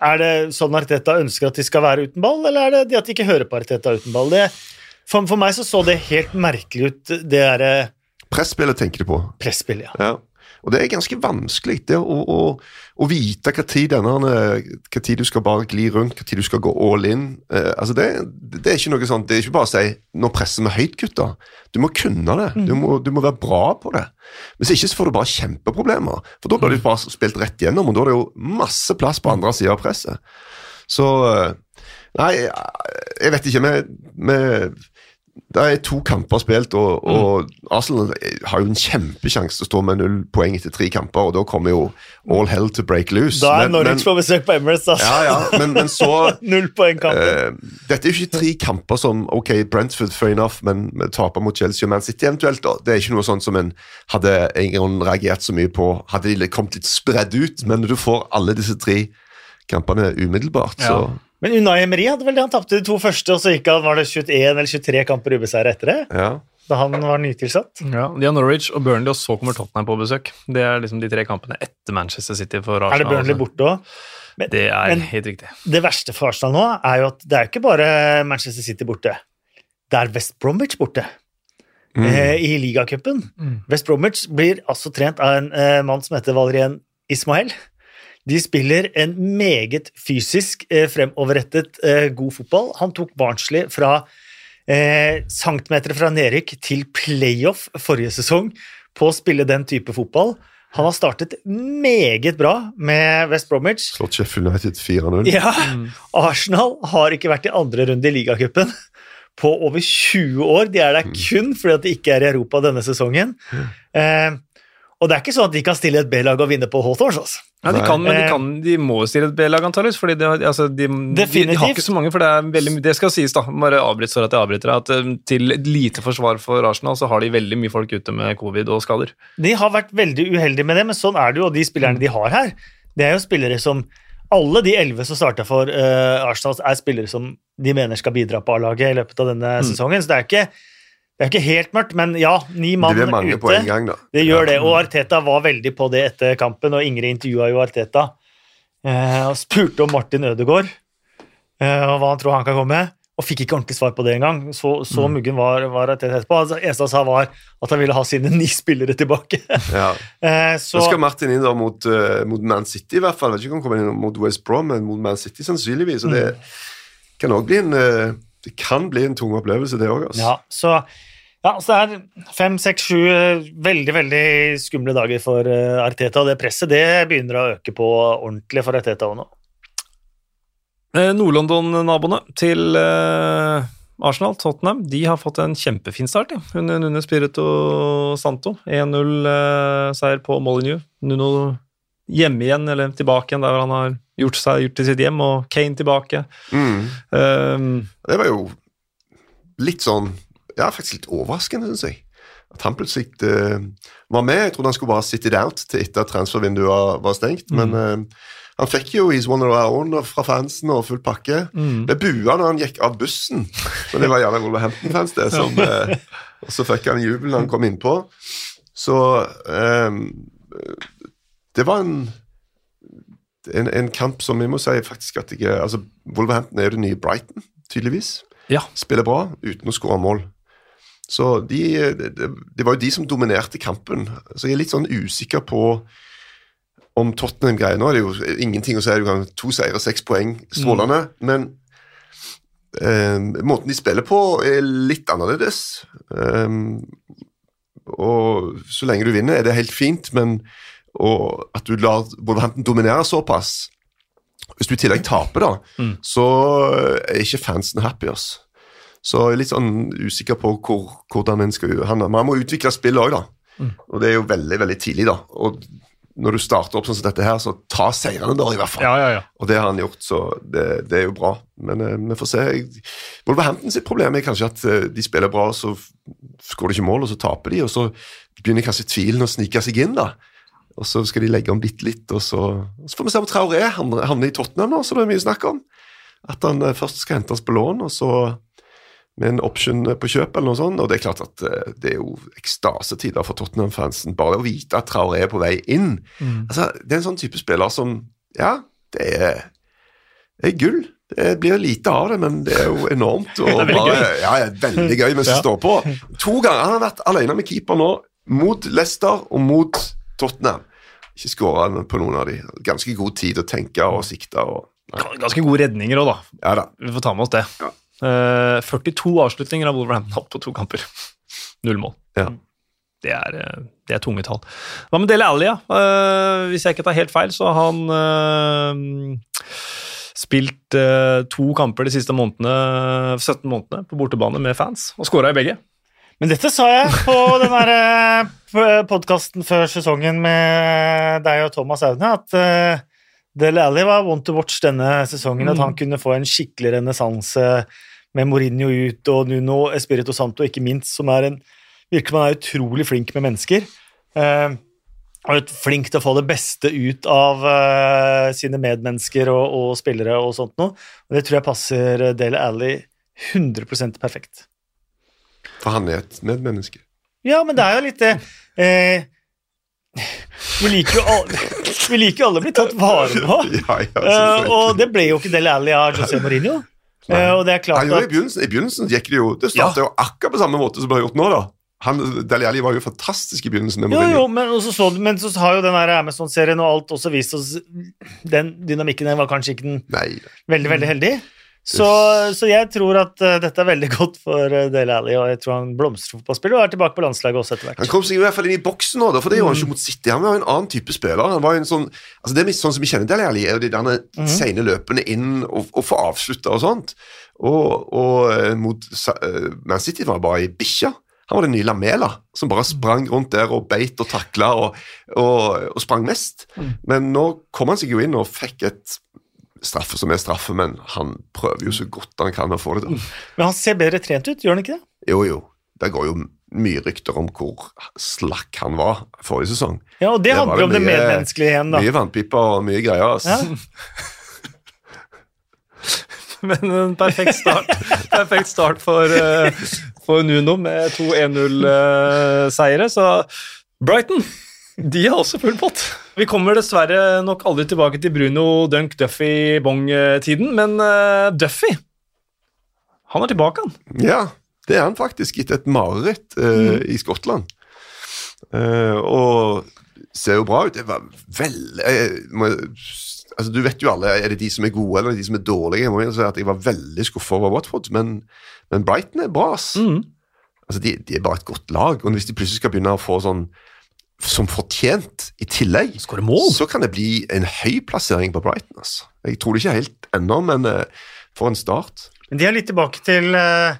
er det sånn Arteta ønsker at de skal være uten ball, eller er det det at de ikke hører på Arteta uten ball? Det, for, for meg så så det helt merkelig ut, det derre Presspillet tenker du på. Presspill, Ja. Ja. Og det er ganske vanskelig det å, å, å vite hva tid, du skal bare gli rundt, hva tid du skal gå all in. Eh, altså det, det er ikke noe sånt, det er ikke bare å si 'nå presser vi høyt, gutta'. Du må kunne det. Du, må, du må være bra på det. Hvis ikke så får du bare kjempeproblemer. For da blir du bare spilt rett gjennom, og da er det jo masse plass på andre sida av presset. Så eh, Nei, jeg vet ikke. Vi det er to kamper spilt, og, og Arsenal har jo en kjempesjanse til å stå med null poeng etter tre kamper, og da kommer jo all hell to break loose. Da er Men- Norwich på besøk på Emirates, altså. Ja, ja, men, men så Null poeng kampen. Uh, Dette er jo ikke tre kamper som Ok, Brentford, fair enough, men taper mot Chelsea og Man City eventuelt. da. Det er ikke noe sånt som en hadde en reagert så mye på. Hadde de kommet litt spredd ut, men du får alle disse tre kampene umiddelbart, så Men Unai Emery hadde vel det, han tapte de to første, og så gikk han, var det 21 eller 23 kamper ubeseiret etter det, ja. da han var nytilsatt. Ja, De har Norwich og Burnley, og så kommer Tottenham på besøk. Det er liksom de tre kampene etter Manchester City for Arsenal. Er det Burnley altså. borte òg? Det er Men- helt riktig. Det verste for Arsenal nå er jo at det er ikke bare Manchester City borte. Det er West Bromwich borte eh, i ligacupen. West Bromwich blir altså trent av en eh, mann som heter Valrien Ismael. De spiller en meget fysisk eh, fremoverrettet eh, god fotball. Han tok Barnsley fra eh, centimeter fra nedrykk til playoff forrige sesong på å spille den type fotball. Han har startet meget bra med West Bromwich. Slått Sheffield United 4-0. Ja, Arsenal har ikke vært i andre runde i ligacupen på over 20 år. De er der kun fordi at de ikke er i Europa denne sesongen. Eh, og det er ikke sånn at de kan stille et B-lag og vinne på Hawthorns. Altså. Ja, de kan, men de, Eh, kan, de må stille et B-lag, antakeligvis. fordi de, altså, de, de, har ikke så mange, for det er veldig mye Det skal sies, da. Bare avbryt så at jeg avbryter deg. At eh, til et lite forsvar for Arsenal, så har de veldig mye folk ute med covid og skader. De har vært veldig uheldige med det, men sånn er det jo. Og de spillerne de har her, det er jo spillere som Alle de elleve som starta for uh, Arsenal, er spillere som de mener skal bidra på A-laget i løpet av denne sesongen. Så det er ikke, det er ikke helt mørkt, men ja, ni mann Det blir mange ute. på en gang, da. Det gjør det, og Arteta var veldig på det etter kampen, og Ingrid intervjua jo Arteta eh, og spurte om Martin Ødegaard eh, og hva han tror han kan komme med, og fikk ikke ordentlig svar på det engang. Så, så muggen var, var Arteta etterpå. Altså, eneste han sa, var at han ville ha sine ni spillere tilbake. Ja. eh, så Så skal Martin inn da mot, uh, mot Man City, i hvert fall. Jeg vet ikke om han kommer inn mot West Brom, men mot Man City sannsynligvis. Og det Mm. kan også bli en eh, Det kan bli en tung opplevelse, det òg. Altså. Ja, så, ja, så det er fem, seks, sju eh, veldig veldig skumle dager for eh, Arteta. Og det presset det begynner å øke på ordentlig for Arteta òg nå. Eh, Nord-London-naboene til eh, Arsenal, Tottenham, de har fått en kjempefin start ja. under Nuno Spirito Santo. 1-0-seier på Molyneux. Nuno hjemme igjen, eller tilbake igjen der han har gjort, seg, gjort til sitt hjem, og Kane tilbake. Mm. Um, Det var jo litt sånn Ja, faktisk litt overraskende, syns jeg. At han plutselig uh, var med. Jeg trodde han skulle bare sitte it out til etter at transfervinduet var, stengt, stengt. Men uh, han fikk jo He's One of Our Own fra fansen og full pakke. mm. Ble bua når han gikk av bussen, men det var gjerne Wolverhampton-fans, det. Som, uh, og så fikk han jubel når han kom innpå. Så um, det var en, en en kamp som vi må si faktisk at jeg altså Wolverhampton er jo det nye Brighton, tydeligvis. Ja. Spiller bra uten å skåre mål. Så de, det, det var jo de som dominerte kampen. Så jeg er litt sånn usikker på om Tottenham-greier. Nå er det jo ingenting å si. Du kan to seire, seks poeng, strålende. Men eh, måten de spiller på, er litt annerledes. Eh, og så lenge du vinner, er det helt fint, men og at du lar Wolverhampton dominere såpass Hvis du i tillegg taper, da, Mm. så er ikke fansen happy. ass. Så jeg er litt sånn usikker på hvor, hvordan en skal handle. Man må utvikle spillet òg, da. Mm. Og det er jo veldig veldig tidlig, da. Og når du starter opp sånn som dette her, så ta seirene, da, i hvert fall. Ja, ja, ja. Og det har han gjort, så det, det er jo bra. Men eh, vi får se. Wolverhampton sitt problem er kanskje at eh, de spiller bra, så f- skårer de ikke mål, og så taper de, og så begynner kanskje tvilen å snike seg inn, da. Og så skal de legge om bitte litt, og så, så får vi se om Traoré havner i Tottenham nå, så det er mye snakk om. At han eh, først skal hentes på lån, og så med en option på kjøp eller noe sånt. Og det er klart at eh, det er jo ekstasetider for Tottenham-fansen. Bare å vite at Traoré er på vei inn. Altså, det er en sånn type spiller som Ja, det er, det er gull. Det blir lite av det, men det er jo enormt. Og veldig bare, gøy. Ja, ja, veldig gøy mens det står på. To ganger han har vært alene med keeper nå, mot Leicester og mot Tottenham. Ikke skåra på noen av de. Ganske god tid å tenke og sikte. Og, Ganske gode redninger òg, da. ja da. Vi får ta med oss det. Ja. Uh, 42 avslutninger av Wolverhampton hatt på to kamper. Null mål. Ja. Det er, eh, det er tunge tall. Hva med Dele Alli? Eh, hvis jeg ikke tar helt feil, så har han uh, spilt eh, to kamper de siste månedene, 17 månedene på bortebane med fans, og skåra i begge. Men dette sa jeg på den podkasten før sesongen med deg og Thomas Aune, at Del Dele Alli var one to watch denne sesongen. At han kunne få en skikkelig renessanse med Mourinho ut og Nuno Espirito Santo, ikke minst, som er en virker man er utrolig flink med mennesker. Eh, og flink til å få det beste ut av uh, sine medmennesker og, og spillere og sånt noe. Og det tror jeg passer Dele Alli 100% perfekt. For han er et medmenneske. Ja, men det er jo litt det eh, Vi liker jo alle Vi liker jo alle å bli tatt vare på. Ja, ja, Eh, og det ble jo ikke Del Alli av José Mourinho. Eh, og det er klart at I begynnelsen, i begynnelsen gikk det jo Det starta jo akkurat på samme måte som det har gjort nå, da. Han, Deli Alli var jo fantastisk i begynnelsen. med Jo, jo, men, så, men så har jo den Amazon-serien og alt også vist oss Den dynamikken den var kanskje ikke den Nei. veldig, veldig heldig. Så, så jeg tror at uh, dette er veldig godt for uh, Dale Alli, og jeg tror han blomstrer fotballspiller og er tilbake på landslaget også etter hvert. Han kom seg i hvert fall inn i boksen nå, for det gjorde han ikke mot City. Han var jo en annen type spiller. Han var jo en sånn, altså Det er sånn som vi kjenner Dale Alli, er jo de derne sene løpene inn og, og få avslutta og sånt. Og, og eh, mot eh, Man City var bare ei bikkje. Han var den nye Lamela, som bare sprang rundt der og beit og takla og, og, og sprang mest. Men nå kom han seg jo inn og fikk et straffe som er straffe, men han prøver jo så godt han kan å få det til. Men han ser bedre trent ut, gjør han ikke det? Jo, jo. Det går jo mye rykter om hvor slakk han var forrige sesong. Ja, og det, Det handler om det medmenneskelige igjen, da. Mye vannpiper og mye greier. ass. Ja. Men en perfekt start, perfekt start for, eh, for Nuno med to 1-0-seiere. Så Brighton de har også full pott. Vi kommer dessverre nok aldri tilbake til Bruno Dunk Duffy Bong-tiden, men uh, Duffy han er tilbake, han. Ja, det er han faktisk, etter et mareritt eh, i Skottland. Uh, og ser jo bra ut. Det var eh, må, altså, Du vet jo alle, er det de som er gode eller de som er dårlige? Jeg må jo si at jeg var veldig skuffa over Watford, men, men Brighton er bra. ass. Mm. Altså, de, de er bare et godt lag, og hvis de plutselig skal begynne å få sånn som fortjent i tillegg, så kan det bli en høy plassering på Brighton. altså. Jeg tror det ikke helt ennå, men eh, for en start. Men de er litt tilbake til uh,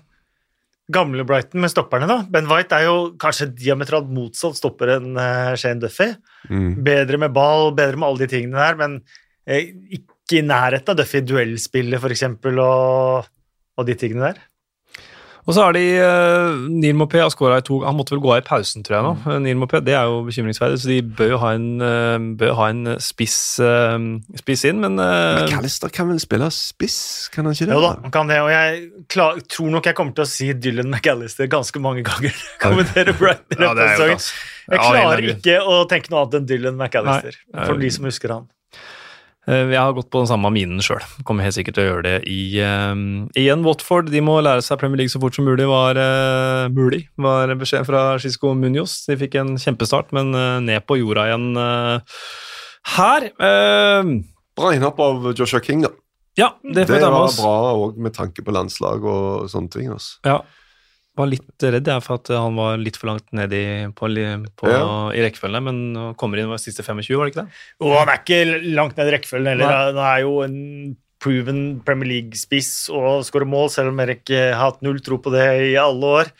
gamle Brighton med stopperne, da. Ben White er jo kanskje diametralt motsatt stopper enn uh, Shane Duffy. Mm. Bedre med ball, bedre med alle de tingene der, men uh, ikke i nærheten av Duffy i duellspillet, for eksempel, og, og de tingene der. Og så har de uh, Neil Mopé har skåra i to Han måtte vel gå av i pausen, tror jeg nå. Mm. Eh, Neil Mopé, Det er jo bekymringsverdig, så de bør jo ha en, uh, bør ha en spiss, uh, spiss inn, men uh, McAllister kan vel spille spiss, kan han ikke det? Jo da, han kan det, og jeg klar, tror nok jeg kommer til å si Dylan McAllister ganske mange ganger. Kommentere Brighton Ja. Jeg klarer ikke å tenke noe annet enn Dylan McAllister, Nei. for de som husker han. Eh, Jeg har gått på den samme minen sjøl. Kommer helt sikkert til å gjøre det i um, Igjen Watford. De må lære seg Premier League så fort som mulig, var uh, mulig, var beskjed fra Cisco Munoz. De fikk en kjempestart, men uh, ned på jorda igjen uh, her. Bra innhopp av Joshua King, da. ja, det får Det var bra òg med tanke på landslag og sånne ting. Altså. Ja. Var litt redd jeg for at han var litt for langt ned i, på, på, Ja. i rekkefølgen, men kommer inn var siste 25, var det ikke det? Jo, han er ikke langt ned i rekkefølgen heller. Han er jo en proven Premier League-spiss og skårer mål, selv om Erik har hatt null tro på det i alle år.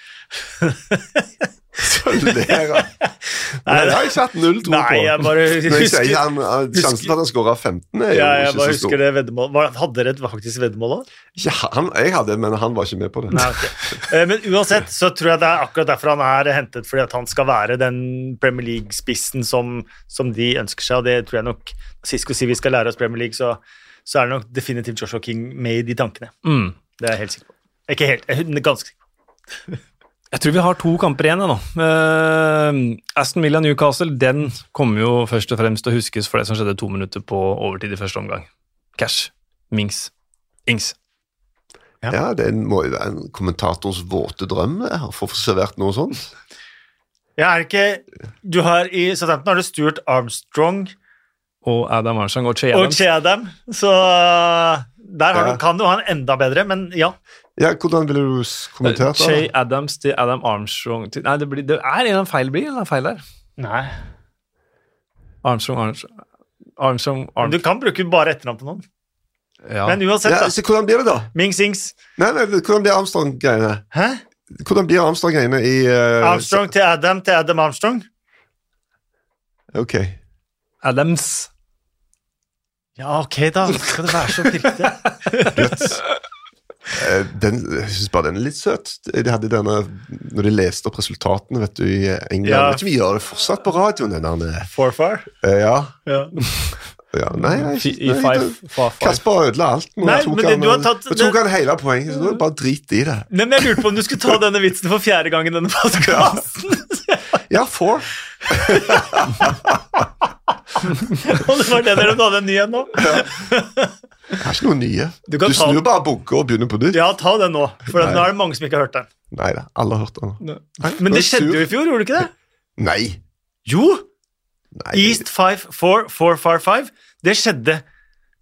Så ler han. Men det har jeg satt null tro på. Nei, jeg bare Når jeg husker sier han, Sjansen for at han skåra 15, er jo ja, jeg ikke bare så stor. husker det veddemålet. Hadde dere et faktisk veddemål òg? Ikke han, jeg hadde, men han var ikke med på det. Nei, ok. Eh, Men uansett så tror jeg det er akkurat derfor han er hentet, fordi at han skal være den Premier League-spissen som, som de ønsker seg, og det tror jeg nok Sisko sier vi skal lære oss Premier League, så, så er det nok definitivt Joshua King med i de tankene. Mm. Det er jeg helt sikker på. Ikke helt, jeg er ganske sikker på. Jeg tror vi har to kamper igjen nå. Uh, Aston Villa Newcastle den kommer jo først og fremst til å huskes for det som skjedde to minutter på overtid i første omgang. Cash. Mings. Ings. Ja. Ja, Det må jo være en kommentators våte drøm det, å få servert noe sånt. Ja, er det ikke Du har I Southampton har du Stuart Armstrong Og Adam Arnstrong og Che og Che Adam, så uh, der har Ja. du, kan du ha en enda bedre, men ja. Ja, Hvordan ville du kommentert det? Jay Adams til Adam Armstrong til, Nei, det, blir, det er en feil blir en feil der. Nei. Armstrong, Armstrong Armstrong, Armstrong du kan bruke bare etternavn på noen. ja. Men uansett, Ja, så Hvordan blir det, da? Mingsings Nei, nei, Hvordan blir Armstrong-greiene? Hæ? Hvordan blir Armstrong-greiene i uh, Armstrong til Adam til Adam Armstrong? Ok. Adams. Ja, ok, da. Skal det være så pirkete? Eh, Den, jeg syns bare den er litt søt. De hadde denne, når de leste opp resultatene vet du, i England Ja. Vet om vi gjør det fortsatt på radioen. Den der, For far? eh, ja. Ja. ja. Nei, nei, nei. Kasper ødela alt. Nå Nei, tok men det- han, du har tatt- tok han hele poenget, så nå det bare drit i det. Nei, men jeg lurte på om du skulle ta denne vitsen for fjerde gang i denne podkasten. Ja, four. Og det var det dere hadde en ny en nå? har ikke noen nye. Du Du, snur bare bunke og begynner på nytt. Ja, ta den nå, for Nei. nå er det mange som ikke har hørt den. Nei da, alle har hørt det nå. Nei, Men det er skjedde jo i fjor, gjorde det ikke det? Nei. Jo! Nei. East 54455. Det skjedde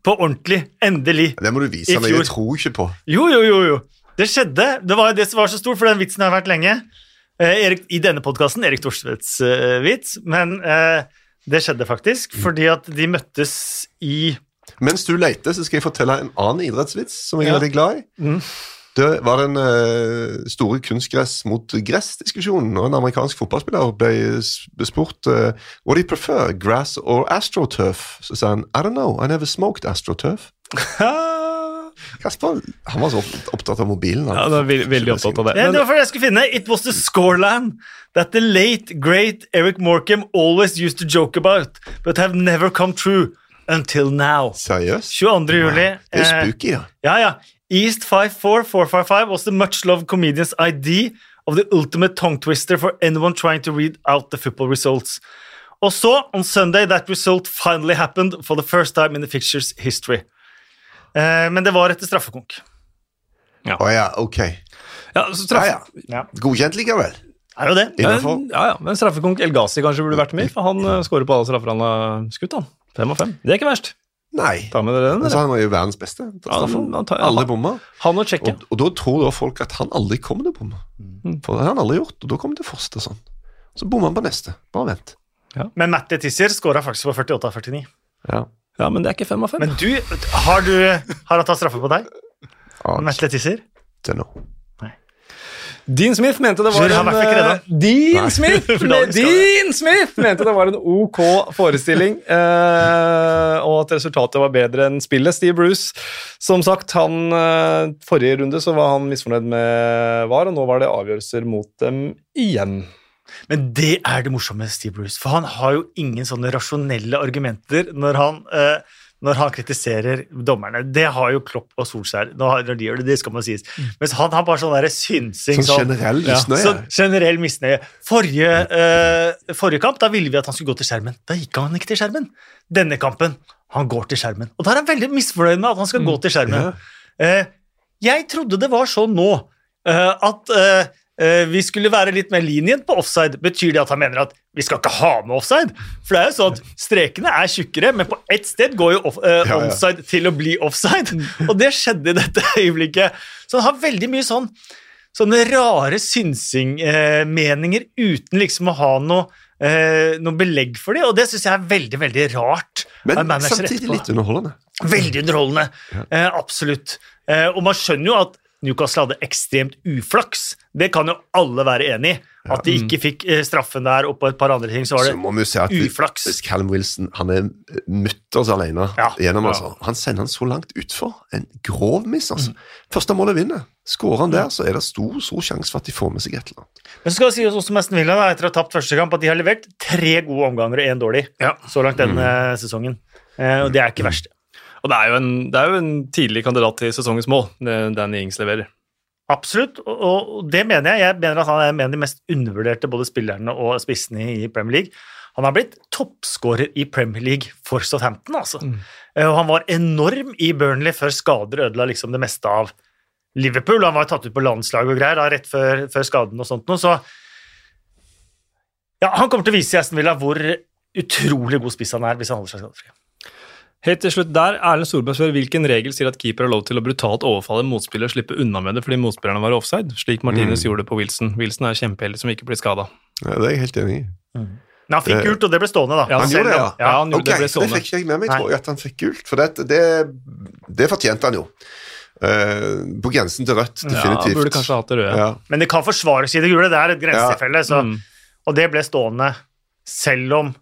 på ordentlig. Endelig. i fjor. Det må du vise meg. Jeg tror ikke på. Jo, jo, jo. jo. Det skjedde. Det var jo det som var så stort, for den vitsen har vært lenge. Eh, Erik, I denne podkasten Erik Thorstvedts eh, vits, men eh, det skjedde faktisk fordi at de møttes i Mens du leter, så skal jeg fortelle en annen idrettsvits som jeg er Ja. veldig glad i. Mm. Det var den uh, store kunstgress mot gress-diskusjonen, og en amerikansk fotballspiller ble spurt uh, What do you prefer, grass or astroturf? Så sa han I don't know, I never smoked astroturf. Kasper han var så opptatt av mobilen. han. Ja, det var veldig, veldig opptatt av det. Ja, det var fordi jeg skulle finne It was the scoreland that the late, great Eric Morkham always used to joke about, but have never come true until now. Seriøst? 22. juli. Det er eh, spooky, ja. Ja, ja. East 54455 was the much loved comedian's ID of the ultimate tongue twister for anyone trying to read out the football results. Og så, on Sunday, that result finally happened for the first time in the fixture's history. Eh, men det var etter straffekonk. Å ja, ok. ja, så Ja, ja. Ja. Godkjent likevel. Er jo det. ja, Innenfor. ja, ja, men straffekonk El Ghazi kanskje burde vært med, for han uh, skårer på alle straffer han har skutt. han. Fem av fem. Det er ikke verst. Nei. Ta med den. Men så han var jo verdens beste. Ja, han- han tar- Alle bomma. Han og. Og, og da tror da folk at han aldri kommer til å bomme. Mm. For det har han aldri gjort, og da kommer det første sånn. Så bommer han på neste. Bare vent. Men Matti Tissier skåra faktisk på 48 av 49. Ja. Ja, men det er ikke fem av fem. Men du, har, du, har han tatt straffe på deg? Ja, tisser? Til nå. Dean Smith mente det var en eh, Dean Smith Dean Smith mente det var en ok forestilling, uh, og at resultatet var bedre enn spillet. Steve Bruce, som sagt, han uh, Forrige runde så var han misfornøyd med VAR, og nå var det avgjørelser mot dem igjen. Men det er det morsomme med Steve Bruce, for han har jo ingen sånne rasjonelle argumenter når han, eh, når han kritiserer dommerne. Det har jo Klopp og Solskjær. Når de gjør det, det skal man sies. Mens han har bare sånn der synsing. Sånn generell Ja. misnøye. Sånn generell misnøye. Forrige, eh, forrige kamp da ville vi at han skulle gå til skjermen. Da gikk han ikke til skjermen. Denne kampen han går til skjermen. Og da er han veldig misfornøyd med at han skal gå til skjermen. Eh, jeg trodde det var sånn nå eh, at eh, vi skulle være litt mer linjen på offside. Betyr det at han mener at vi skal ikke ha med offside? For det er jo sånn at strekene er tjukkere, men på ett sted går jo off, eh, Ja, ja. onside til å bli offside. Og det skjedde i dette øyeblikket. Så han har veldig mye sånn sånne rare synsing-meninger uten liksom å ha noe, eh, noe belegg for det, og det syns jeg er veldig, veldig rart. Men samtidig litt underholdende. Veldig underholdende. Eh, absolutt. Eh, og man skjønner jo at Newcastle hadde ekstremt uflaks. Det kan jo alle være enig i. At de ikke fikk eh, straffen der, og på et par andre ting så var det Så må vi si at uflaks. Callum Wilson han er mutters alene Ja. gjennom, altså. Han sender han så langt utfor. En grov miss, altså. Mm. Første målet vinner. Skårer han der, så er det stor stor sjanse for at de får med seg et eller annet. Men så skal det sies også om Aston Villa, etter å ha tapt første kamp, at de har levert tre gode omganger og én dårlig så langt denne Mm. sesongen. Eh, og det er ikke verst. Og det er jo en, det er jo en tidlig kandidat til sesongens mål, den Danny Ings leverer. Absolutt, og, det mener jeg. Jeg mener at han er en av de mest undervurderte både spillerne og spissene i Premier League. Han har blitt toppskårer i Premier League for Southampton, altså. Mm. Og han var enorm i Burnley før skader ødela liksom det meste av Liverpool. Han var tatt ut på landslag og greier da, rett før, før skaden og sånt noe, så ja, Han kommer til å vise i Aston Villa hvor utrolig god spiss han er hvis han holder seg skadefri. Helt til slutt der, Erlend Solberg spør hvilken regel sier at keeper har lov til å brutalt overfalle en motspiller og slippe unna med det fordi motspillerne var offside, slik Martinez gjorde det på Wilson. Wilson er kjempeheldig som ikke blir skada. Ja, det er jeg helt enig i. Men han fikk Eh, gult, og det ble stående, da. ja, Han han gjorde det, ja. Ja, han gjorde Ok, det ble det fikk ikke jeg med meg. Tror jeg, at han fikk gult, for det, det, det fortjente han jo. Uh, på grensen til rødt, Ja, definitivt. burde kanskje hatt det røde. Ja. Men det kan forsvares i det gule. Det er et grensetilfelle. så- Mm. Og det ble stående selv om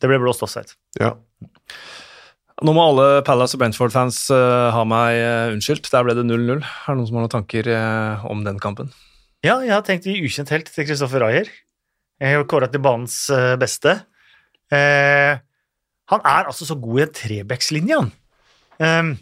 det ble blåst offside. Ja. Nå må alle Palace og Brentford-fans eh, ha meg eh, unnskyldt. Der ble det 0-0. Er det noen som har noen tanker eh, om den kampen? Ja, jeg har tenkt i ukjent helt til Kristoffer Rayer. Jeg har kåra til banens beste. Han er altså så god i en trebackslinje, han. Eh,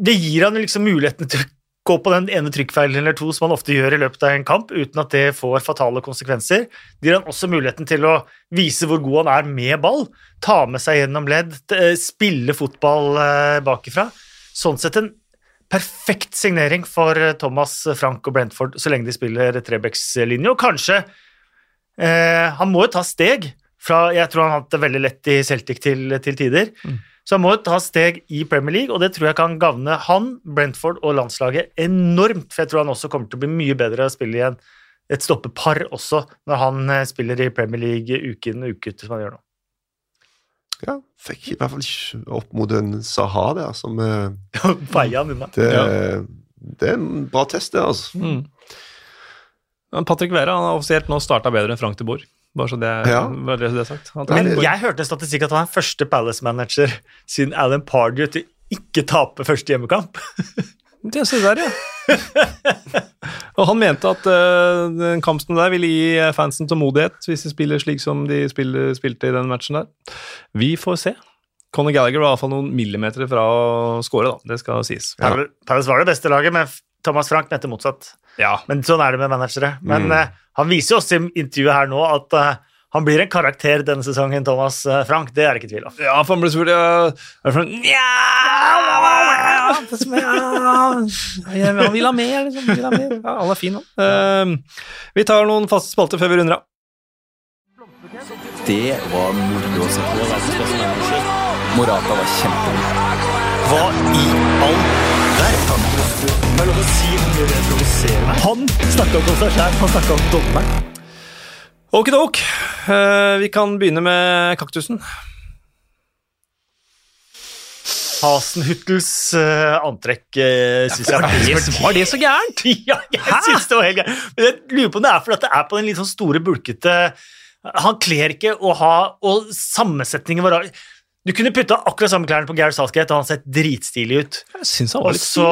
det gir han liksom muligheten til å gå på den ene trykkfeilen eller to som han ofte gjør i løpet av en kamp, uten at det får fatale konsekvenser. Det gir han også muligheten til å vise hvor god han er med ball. Ta med seg gjennom ledd, eh, spille fotball eh, bakifra. sånn sett en perfekt signering for eh, Thomas Frank og Brentford så lenge de spiller trebekslinje, og kanskje eh, Han må jo ta steg fra Jeg tror han har hatt det veldig lett i Celtic til, til tider. Så han må jo ta steg i Premier League, og det tror jeg kan gagne han, Brentford og landslaget enormt. For jeg tror han også kommer til å bli mye bedre å spille i et stoppepar også, når han eh, spiller i Premier League uke inn og uke ut, som han gjør nå. Ja, fikk i hvert fall ikke opp mot en Saha der, som eh, Veie han unna. det, Ja. det er en bra test, det, altså. Mm. Men Patrick Vera han har offisielt nå starta bedre enn Frank de Boer. Bare så det er, Ja. bare det er sagt. Men jeg hørte en statistikk at han er første Palace-manager siden Alan Pardew til ikke tape første hjemmekamp. Det ser der, ja. og han mente at uh, den kampen der ville gi fansen tålmodighet hvis de spiller slik som de spiller, spilte i den matchen der. Vi får se. Conor Gallagher var iallfall noen millimeter fra å score, da. Det skal sies. Ja. Palace Palace var det beste laget, men Thomas Frank mente motsatt. Ja. Men sånn er det med managere. Men Mm. eh, han viser jo også i intervjuet her nå at eh, han blir en karakter denne sesongen, Thomas eh, Frank. Det er det ikke tvil om. Ja, for han ble spurt ja, er det Nja Han vil ha mer, liksom. Vil ha mer. Ja, han er fin, han. Uh, vi tar noen faste spalter før vi runder av. Det var moro å se på. Morata var kjempegod. Hva i all verden? Det er lov å si hvor det provoserer meg. Han snakka ikke om seg sjæl, han snakka om dommeren. Okidok. Uh, vi kan begynne med kaktusen. Hasenhuttels uh, antrekk uh, syns jeg helt Var det så gærent? Ja, jeg syns det var helt gærent. Men jeg lurer på om det er fordi det er på den litt sånn store, bulkete Han kler ikke å ha Og sammensetningen var rar. Du kunne putta akkurat samme klærne på Gareth Salskett, og han sett dritstilig ut. Jeg synes han var Og så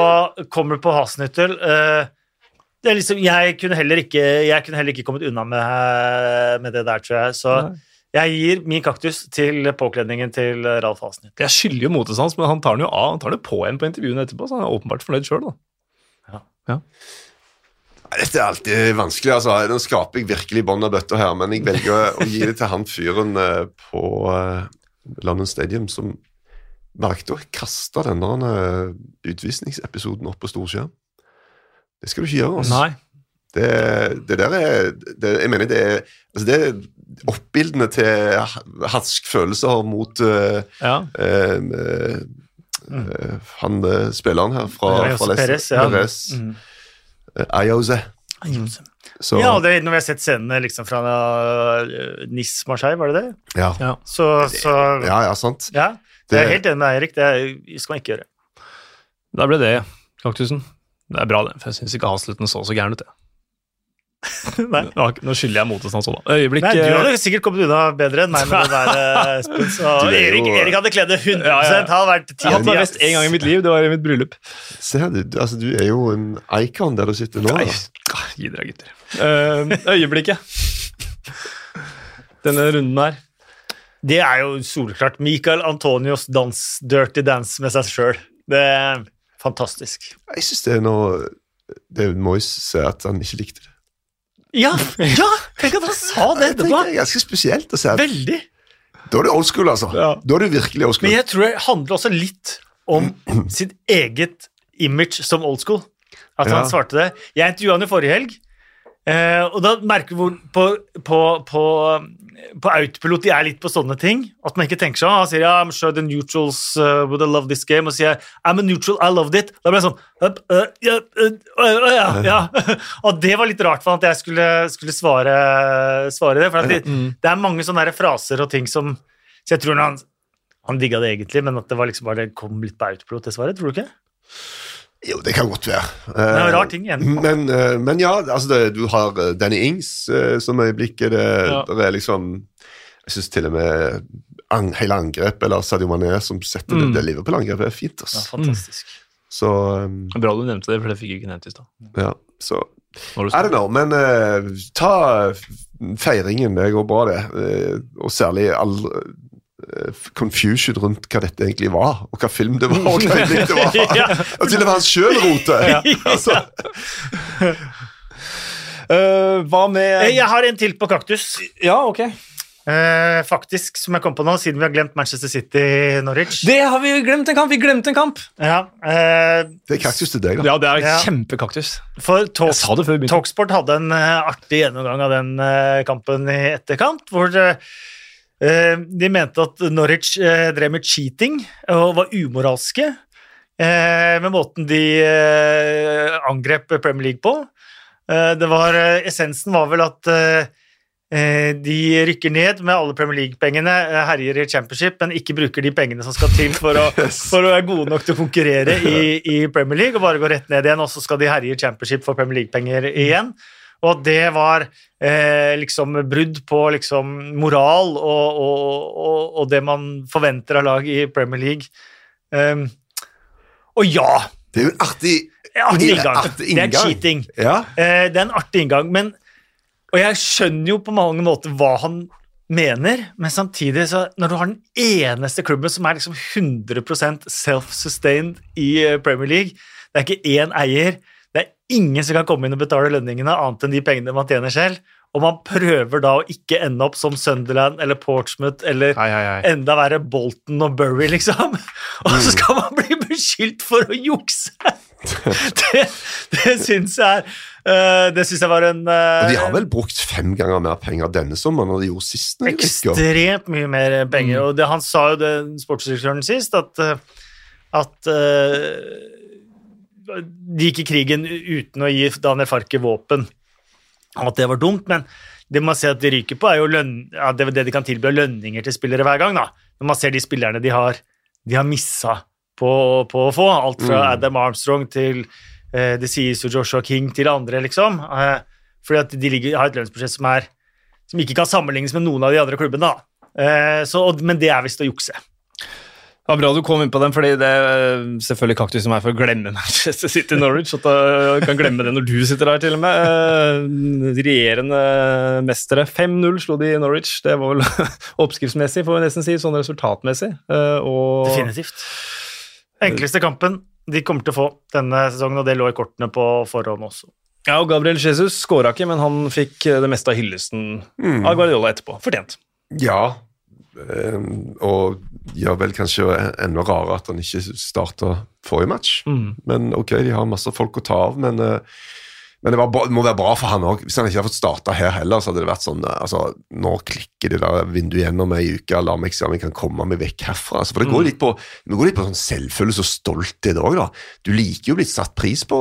kommer du på Hasenhyttel. eh, er liksom, jeg, kunne heller ikke, jeg kunne heller ikke kommet unna med, med det der, tror jeg. Så Nei. jeg gir min kaktus til påkledningen til Ralf Hasenhyttel. Jeg skylder jo motestans, men han tar den jo av. Han tar det på igjen på intervjuene etterpå, så han er åpenbart fornøyd sjøl, da. Ja. Dette er alltid vanskelig. altså. Nå skaper jeg virkelig bånd av bøtta her, men jeg velger å gi det til han fyren eh, på eh, London Stadium som valgte å kaste denne eh, utvisningsepisoden opp på storskjerm. Det skal du ikke gjøre. altså. Nei. Det, det der er det, Jeg mener det er altså det er oppbildene til hatsk følelser mot uh, Ja. uh, eh, eh, han spilleren her fra, Ayose fra Leicester. Perez, ja. Perez. Mm. Eh, Ayose. Så, Ja, det, når vi har sett scenene liksom fra uh, Nis Marseille, var det det? ja. Ja. Så, så ja. ja, ja, sant. Jeg Det- er helt enig med Eirik, det skal man ikke gjøre. Da ble det kaktusen. Det er bra, det, for jeg syns ikke Hasluten så så gæren ut. jeg. Nei. Nå skylder jeg motestans òg, da. Øyeblikk Nei, du eh, hadde sikkert kommet unna bedre enn meg med det der, eh, er jo- Erik, Erik hadde kledd det 100 Ja, ja, ja. hadde vært ti Jeg har av hatt meg ti. vest én gang i mitt liv. Det var i mitt bryllup. Se, du, du- altså, du er jo en icon der du sitter nå. Da. gi dere, gutter. Uh, øyeblikket. Denne runden her. Det er jo solklart. Michael Antonios dans, dirty dance med seg sjøl. Det er fantastisk. Jeg syns det er noe Det Moyes sier at han ikke likte det. Ja! ja Tenk at han sa det etterpå! Det er ganske spesielt å se. Veldig. Da er du old school, altså. Ja. Da er du virkelig old school. Men jeg tror det handler også litt om sitt eget image som old school. At Ja. han svarte det. Jeg intervjua han i forrige helg, eh, og da merker du på, på, på, på autopilot de er litt på sånne ting. At man ikke tenker sånn. Han sier ja, I'm sure the neutrals uh, would have loved this game. Og sier I'm a neutral, I loved it. Da ble jeg sånn «Up, uh, ja, uh, uh, ja, ja. Og det var litt rart for han at jeg skulle, skulle svare, svare det. For at det, det er mange sånne fraser og ting som Så jeg tror han han digga det egentlig, men at det var liksom bare det kom litt på autopilot, det svaret. Tror du ikke? Jo, det kan godt være. Det er en Eh, rar ting igjen. Men, eh, men ja, altså det, du har eh, Danny Ings som øyeblikket. Det, Ja. det er liksom Jeg syns til og med an, hele angrepet, eller Sadio Mané som setter Mm. det, det Liverpool-angrepet, er fint. Ja, Altså. fantastisk. Så um, Bra du nevnte det, for det fikk jeg ikke nevnt i stad. ja, så I don't know, men uh, ta feiringen. Det går bra, det. Og særlig all confusion rundt hva dette egentlig var, og hva film det var, og hva egentlig det var. Ja. Og til og med han sjøl roter. Altså, Uh, hva med Eh, Jeg har en til på kaktus. Ja, ok. Uh, faktisk, som jeg kom på nå, siden vi har glemt Manchester City-Norwich. Det har vi glemt en kamp! Vi glemte en kamp! Ja, uh, Det er kaktus til deg, da. Ja, det er Ja. kjempekaktus. for Talk, Jeg sa det før. Talksport hadde en eh, artig gjennomgang av den eh, kampen i etterkant, hvor eh, eh, de mente at Norwich eh, drev med cheating og var umoralske eh, med måten de eh, angrep Premier League på. Eh, det var, eh, essensen var vel at eh, eh, de rykker ned med alle Premier League-pengene, eh, herjer i championship, men ikke bruker de pengene som skal til for å, for å være gode nok til å konkurrere i, i Premier League, og bare gå rett ned igjen, og så skal de herje i championship for Premier League-penger igjen. Og at det var eh, liksom brudd på liksom moral og, og, og, og det man forventer av lag i Premier League. Um, og ja, Det er jo en artig, artig inngang. artig Det er cheating. Ja. Eh, det er en artig inngang, men Og jeg skjønner jo på mange måter hva han mener, men samtidig, så når du har den eneste klubben som er liksom 100 self-sustained i eh, Premier League Det er ikke én eier, det er ingen som kan komme inn og betale lønningene annet enn de pengene man tjener selv, og man prøver da å ikke ende opp som Sunderland eller Portsmouth eller Hei, hei, hei. enda verre Bolton og Bury, liksom. Og så skal man bli beskyldt for å jukse! Det, det syns jeg er Det syns jeg var en eh, Og de har vel brukt fem ganger mer penger denne sommeren enn de gjorde sist? ekstremt mye mer penger. Og det, han sa jo det, sportsdirektøren sist, at, eh, at eh, de gikk i krigen uten å gi Daniel Farke våpen, at det var dumt. Men det man ser at de ryker på, er jo løn, ja, det, det de kan tilby lønninger til spillere hver gang. da. Når man ser de spillerne de har, de har missa på, på å få, alt fra Adam Armstrong til eh, det sies jo Joshua King til andre, liksom. Eh, fordi at de ligger, har et lønnsbudsjett som, er, som ikke kan sammenlignes med noen av de andre klubbene. da. Eh, så, men det er visst å jukse. Det var bra du kom inn på den, fordi det er selvfølgelig kaktus som er for å glemme Manchester City Norwich. At du kan glemme det når du sitter der, til og med. Eh, Regjerende mestere. 5-0 slo de i Norwich. Det var vel oppskriftsmessig, får vi nesten si, sånn resultatmessig. Eh, Og Definitivt. Enkleste kampen de kommer til å få denne sesongen, og det lå i kortene på forhånd også. Ja, og Gabriel Jesus skåra ikke, men han fikk det meste av hyllesten av Guardiola etterpå. Fortjent. Ja, og gjør vel kanskje enda rarere at han ikke starta forrige match. Men ok, de har masse folk å ta av, men, eh, men det, var, bra- det må være bra for han òg. Hvis han ikke hadde fått starta her heller, så hadde det vært sånn eh, altså, Nå klikker det der vinduet gjennom ei uke, la meg se om jeg kan komme meg vekk herfra. Altså, for det går litt på, det går litt på sånn selvfølelse og stolthet òg, da. Du liker jo å bli satt pris på,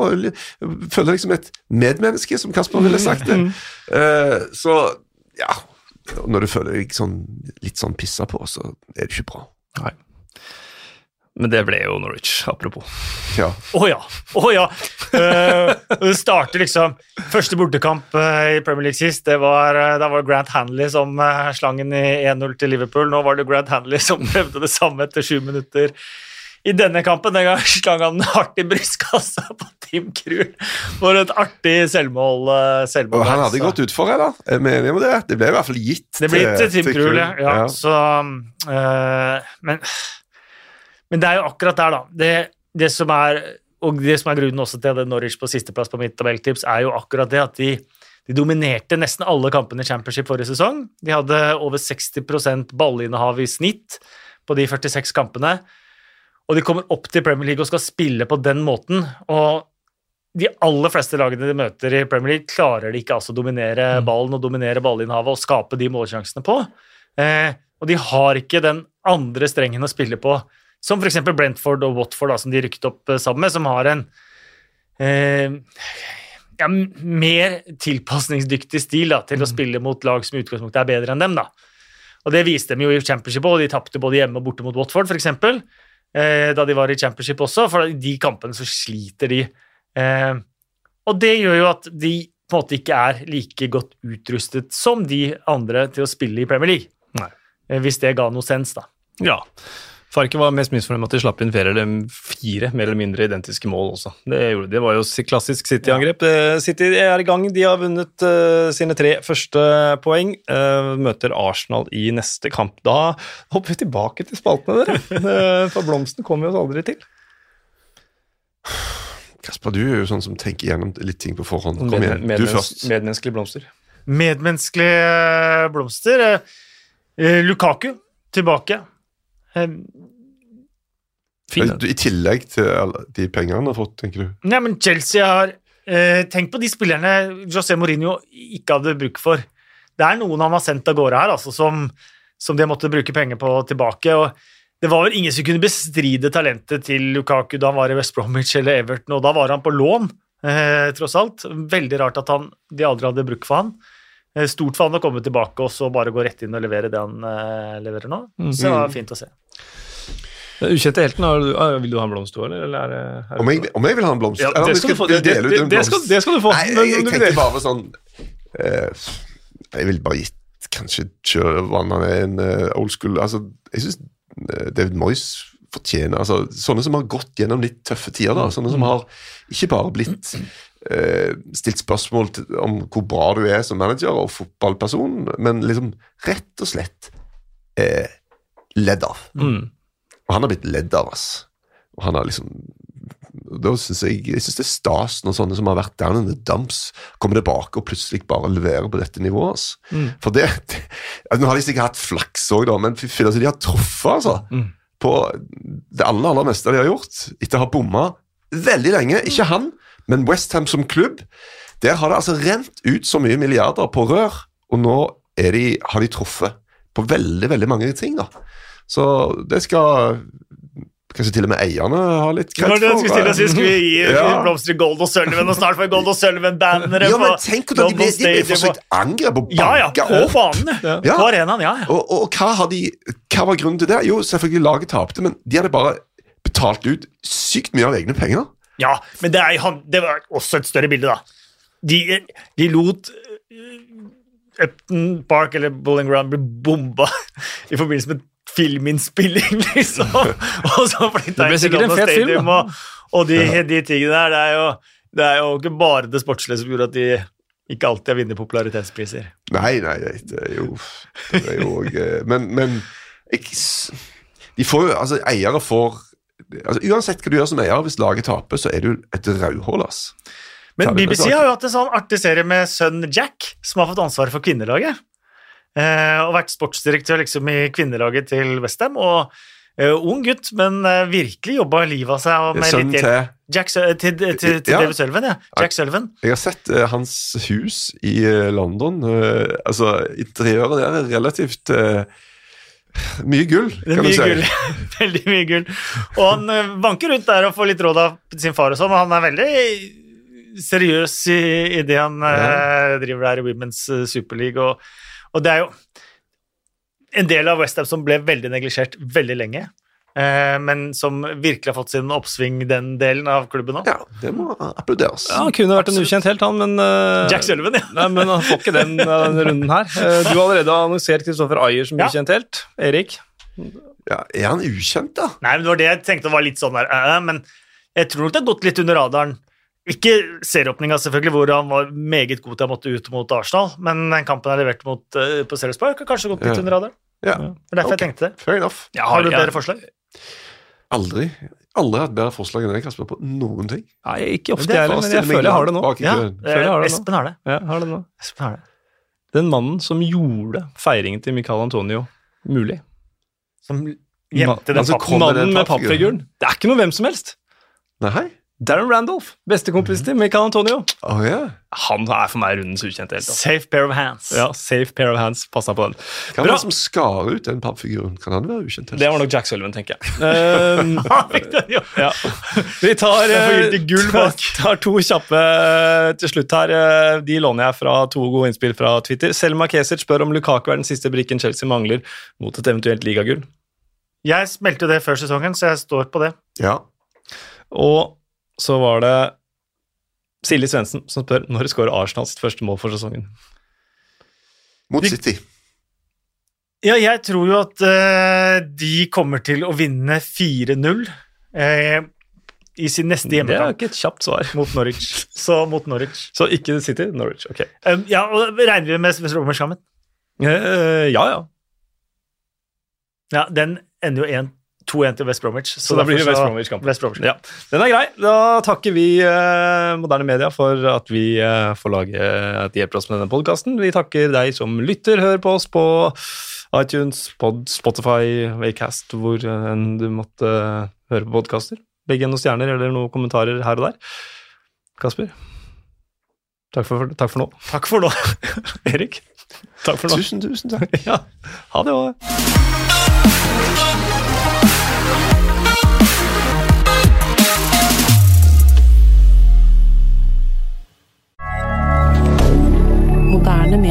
føler deg som et medmenneske, som Kasper ville sagt det. Eh, så ja, når du føler deg sånn, litt sånn pissa på, så er det ikke bra. Nei. Men det ble jo Norwich, apropos. Ja. Å ja! Oh, ja! Uh, det starter liksom Første bortekamp eh, i Premier League sist, det var, det var Grant Hanley som slangen slang i 1-0 til Liverpool. Nå var det Grant Hanley som prøvde det samme etter sju minutter. I denne kampen den gang slang han hardt i brystkassa på Tim Krul for et artig selvmål. eh, selvmål Og han hadde så- gått utfor, eller? Er vi enige med det? Det ble i hvert fall gitt Det ble til Tim til Krul, ja. Krul. ja. Så, øh, men, men det er jo akkurat der, da. Det, det som er, og det som er grunnen også til at Norwich på sisteplass på mitt tabelltips, er jo akkurat det at de, de dominerte nesten alle kampene i Championship forrige sesong. De hadde over 60% ballinnehav i snitt på de 46 kampene. Og de kommer opp til Premier League og skal spille på den måten. Og de aller fleste lagene de møter i Premier League, klarer de ikke altså å dominere ballen og dominere ballinnhavet og skape de målsjansene på. Eh, og de har ikke den andre strengen å spille på, som f.eks. Brentford og Watford, da, som de rykket opp eh, sammen med, som har en eh, ja, mer tilpasningsdyktig stil da, til å spille mot lag som i utgangspunktet er bedre enn dem. da. Og Det viste de jo i Championship, og de tapte både hjemme og borte mot Watford, f.eks. Eh, da de var i Championship også, for i de kampene så sliter de. Eh, og det gjør jo at de på en måte ikke er like godt utrustet som de andre til å spille i Premier League. Nei. Eh, hvis det ga noe sens, da. Ja. Farke var mest misfornøyd med at de slapp inn fire eller fire mer eller mindre identiske mål også. Det, gjorde, det var jo klassisk City-angrep. Eh, City er i gang. De har vunnet uh, sine tre første poeng. Uh, møter Arsenal i neste kamp. Da hopper vi tilbake til spaltene, dere. Eh, for blomsten kommer vi oss aldri til. Kasper, du er jo sånn som tenker gjennom litt ting på forhånd. Kom igjen, du først. Medmenneskelige blomster. Medmenneskelige blomster. eh, Eh, Lukaku tilbake. Du, I tillegg til alle de pengene han har fått, tenker du? Nei, men Chelsea har eh, Tenk på de spillerne José Mourinho ikke hadde bruk for. Det er noen han har sendt av gårde her, altså, som, som de har måttet bruke penger på tilbake. og Det var vel ingen som kunne bestride talentet til Lukaku da han var i West Bromwich eller Everton, og da var han på lån, eh, tross alt. Veldig rart at han, de aldri hadde bruk for han. Eh, Stort for han å komme tilbake og så bare gå rett inn og levere det han eh, leverer nå. Så det var fint å se. Den ukjente helten, har du, vil du ha en blomst du, eller? eller er er Om jeg, om jeg vil ha en blomst? Ja, det skal, skal du Det, det, det, skal, det skal du få. Nei, jeg, jeg tenker bare sånn eh, Jeg vil bare gitt kanskje Sjøvannet en uh, old school altså, Jeg syns David Moyes fortjener altså, Sånne som har gått gjennom litt tøffe tider. da Sånne som har ikke bare blitt uh, stilt spørsmål til, om hvor bra du er som manager og fotballperson, men liksom rett og slett eh, ledd av. Mm. Og han har blitt ledd av, ass. Og han har liksom da synes jeg, jeg synes det er stas når sånne som har vært down in the dumps, kommer tilbake og plutselig bare leverer på dette nivået. ass. Mm. For det, det altså, Nå har de sikkert hatt flaks òg, men fy altså, de har truffet altså, Mm. på det aller aller meste de har gjort, etter å ha bomma veldig lenge. Ikke han, men Westham som klubb. Der har det altså rent ut så mye milliarder på rør, og nå de, har de truffet på veldig veldig mange ting. da. Så det skal kanskje til og med eierne ha litt Det for. Når skulle stille. Skulle vi gi Ja. blomster til Gold og Sullivan, og snart får Gold og Sullivan-bannere Ja, men tenk hvordan de ble, de ble forsøkt angrep og Ja, ja, på opp. banen. Ja. Ja. På arenaen, ja. ja. Og, og, og hva, har de, hva var grunnen til det? Jo, selvfølgelig laget tapte, men de hadde bare betalt ut sykt mye av egne penger. Ja, men det, er, det var også et større bilde, da. De, de lot eh, Upton Park eller Bowling Ground bli bomba i forbindelse med filminnspilling, liksom. og så flytta jeg til London fet film, Stadium, og, og de, de tingene der. Det er, jo, det er jo ikke bare det sportslige som gjorde at de ikke alltid har vunnet popularitetspriser. Nei, nei, nei, det er jo, det er jo eh, Men, men jeg, de får jo, altså Eiere får altså Uansett hva du gjør som eier, hvis laget taper, så er du et rødhål, ass. Men BBC har jo hatt en sånn artig serie med sønn Jack, som har fått ansvaret for kvinnelaget. Eh, og vært sportsdirektør liksom i kvinnelaget til Westham. Og uh, ung gutt, men uh, virkelig jobba livet av seg. Og med Sønnen til Jack, til, til, til Ja. David Sullivan, ja. Jack Sullivan. Jeg har sett uh, hans hus i London. altså, interiøret der er relativt mye gull, Det er du mye si. gull. veldig mye gull. Og han banker rundt der og får litt råd av sin far og sånn, og han er veldig seriøs i, i det han eh, driver der i Women's Superleague, og, og det er jo en del av Westham som ble veldig neglisjert veldig lenge, eh, men som virkelig har fått sin oppsving, den delen av klubben nå. Ja, det må applauderes. Ja, han kunne vært en ukjent helt, han, men uh, Jack Sullivan, ja. Nei, men han får ikke den eh, denne runden her. Du har allerede annonsert Kristoffer Ayer som Ja. ukjent helt. Erik? Ja, er han ukjent, da? Nei, men det var det jeg tenkte var litt sånn der, uh, men jeg tror nok det har gått litt under radaren. Ikke serieåpninga, selvfølgelig, hvor han var meget god til å måtte ut mot Arsenal, men den kampen han levert mot, uh, på Serious Park, har kanskje gått litt Ja. under radaren. Ja, Det er derfor okay. jeg tenkte det. fair enough. Har du ja. bedre forslag? Aldri aldri hatt bedre forslag enn deg, Kasper, på noen ting. Nei, ikke ofte, er jeg heller, men jeg føler jeg har det nå. Ja, jeg har det nå. Espen har det. Ja, har det nå. Espen har det. Den mannen som gjorde feiringen til Michael Antonio mulig. Som gjemte den altså, den Mannen med pappfiguren. pappfiguren. Det er ikke noe hvem som helst. Nei? Darren Randolph, bestekompisen til Michael Antonio. Oh, yeah. Han er for meg rundens ukjente helt. Safe pair of hands. Ja, safe pair of hands. Passa på den. Hva Bra. var det som skar ut den pappfiguren? Kan han være ukjent? Det var nok Jack Sullivan, tenker jeg. Um, ja. Vi tar, bak. tar to kjappe eh, til slutt her. Eh, De låner jeg fra to gode innspill fra Twitter. Selma Kesic spør om Lukaku er den siste brikken Chelsea mangler mot et eventuelt ligagull. Jeg meldte det før sesongen, så jeg står på det. Ja. Og så var det Silje Svendsen som spør når skårer Arsenal sitt første mål for sesongen. Mot City. Ja, jeg tror jo at uh, de kommer til å vinne 4-0 uh, i sin neste Det er hjemmekamp ikke et kjapt svar. mot Norwich. Så mot Norwich. Så ikke City, Norwich. Ok. Um, ja, og regner vi med Bromwich sammen? Uh, ja, ja. Ja, den ender jo 2-1 til West Bromwich. Så, da blir det West Bromwich-kampen. West Bromwich. Ja, Den er grei. Da takker vi eh, Moderne Media for at vi eh, får lage at de hjelper oss med denne podkasten. Vi takker deg som lytter. hører på oss på iTunes, Pod, Spotify, Waycast, hvor eh, enn du måtte eh, høre på podkaster. Legg igjen noen stjerner eller noen kommentarer her og der. Kasper, takk for, takk for nå. Takk for nå. Erik, takk for nå. Tusen, tusen takk. Ja, ha det òg.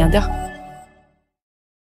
Moderne media.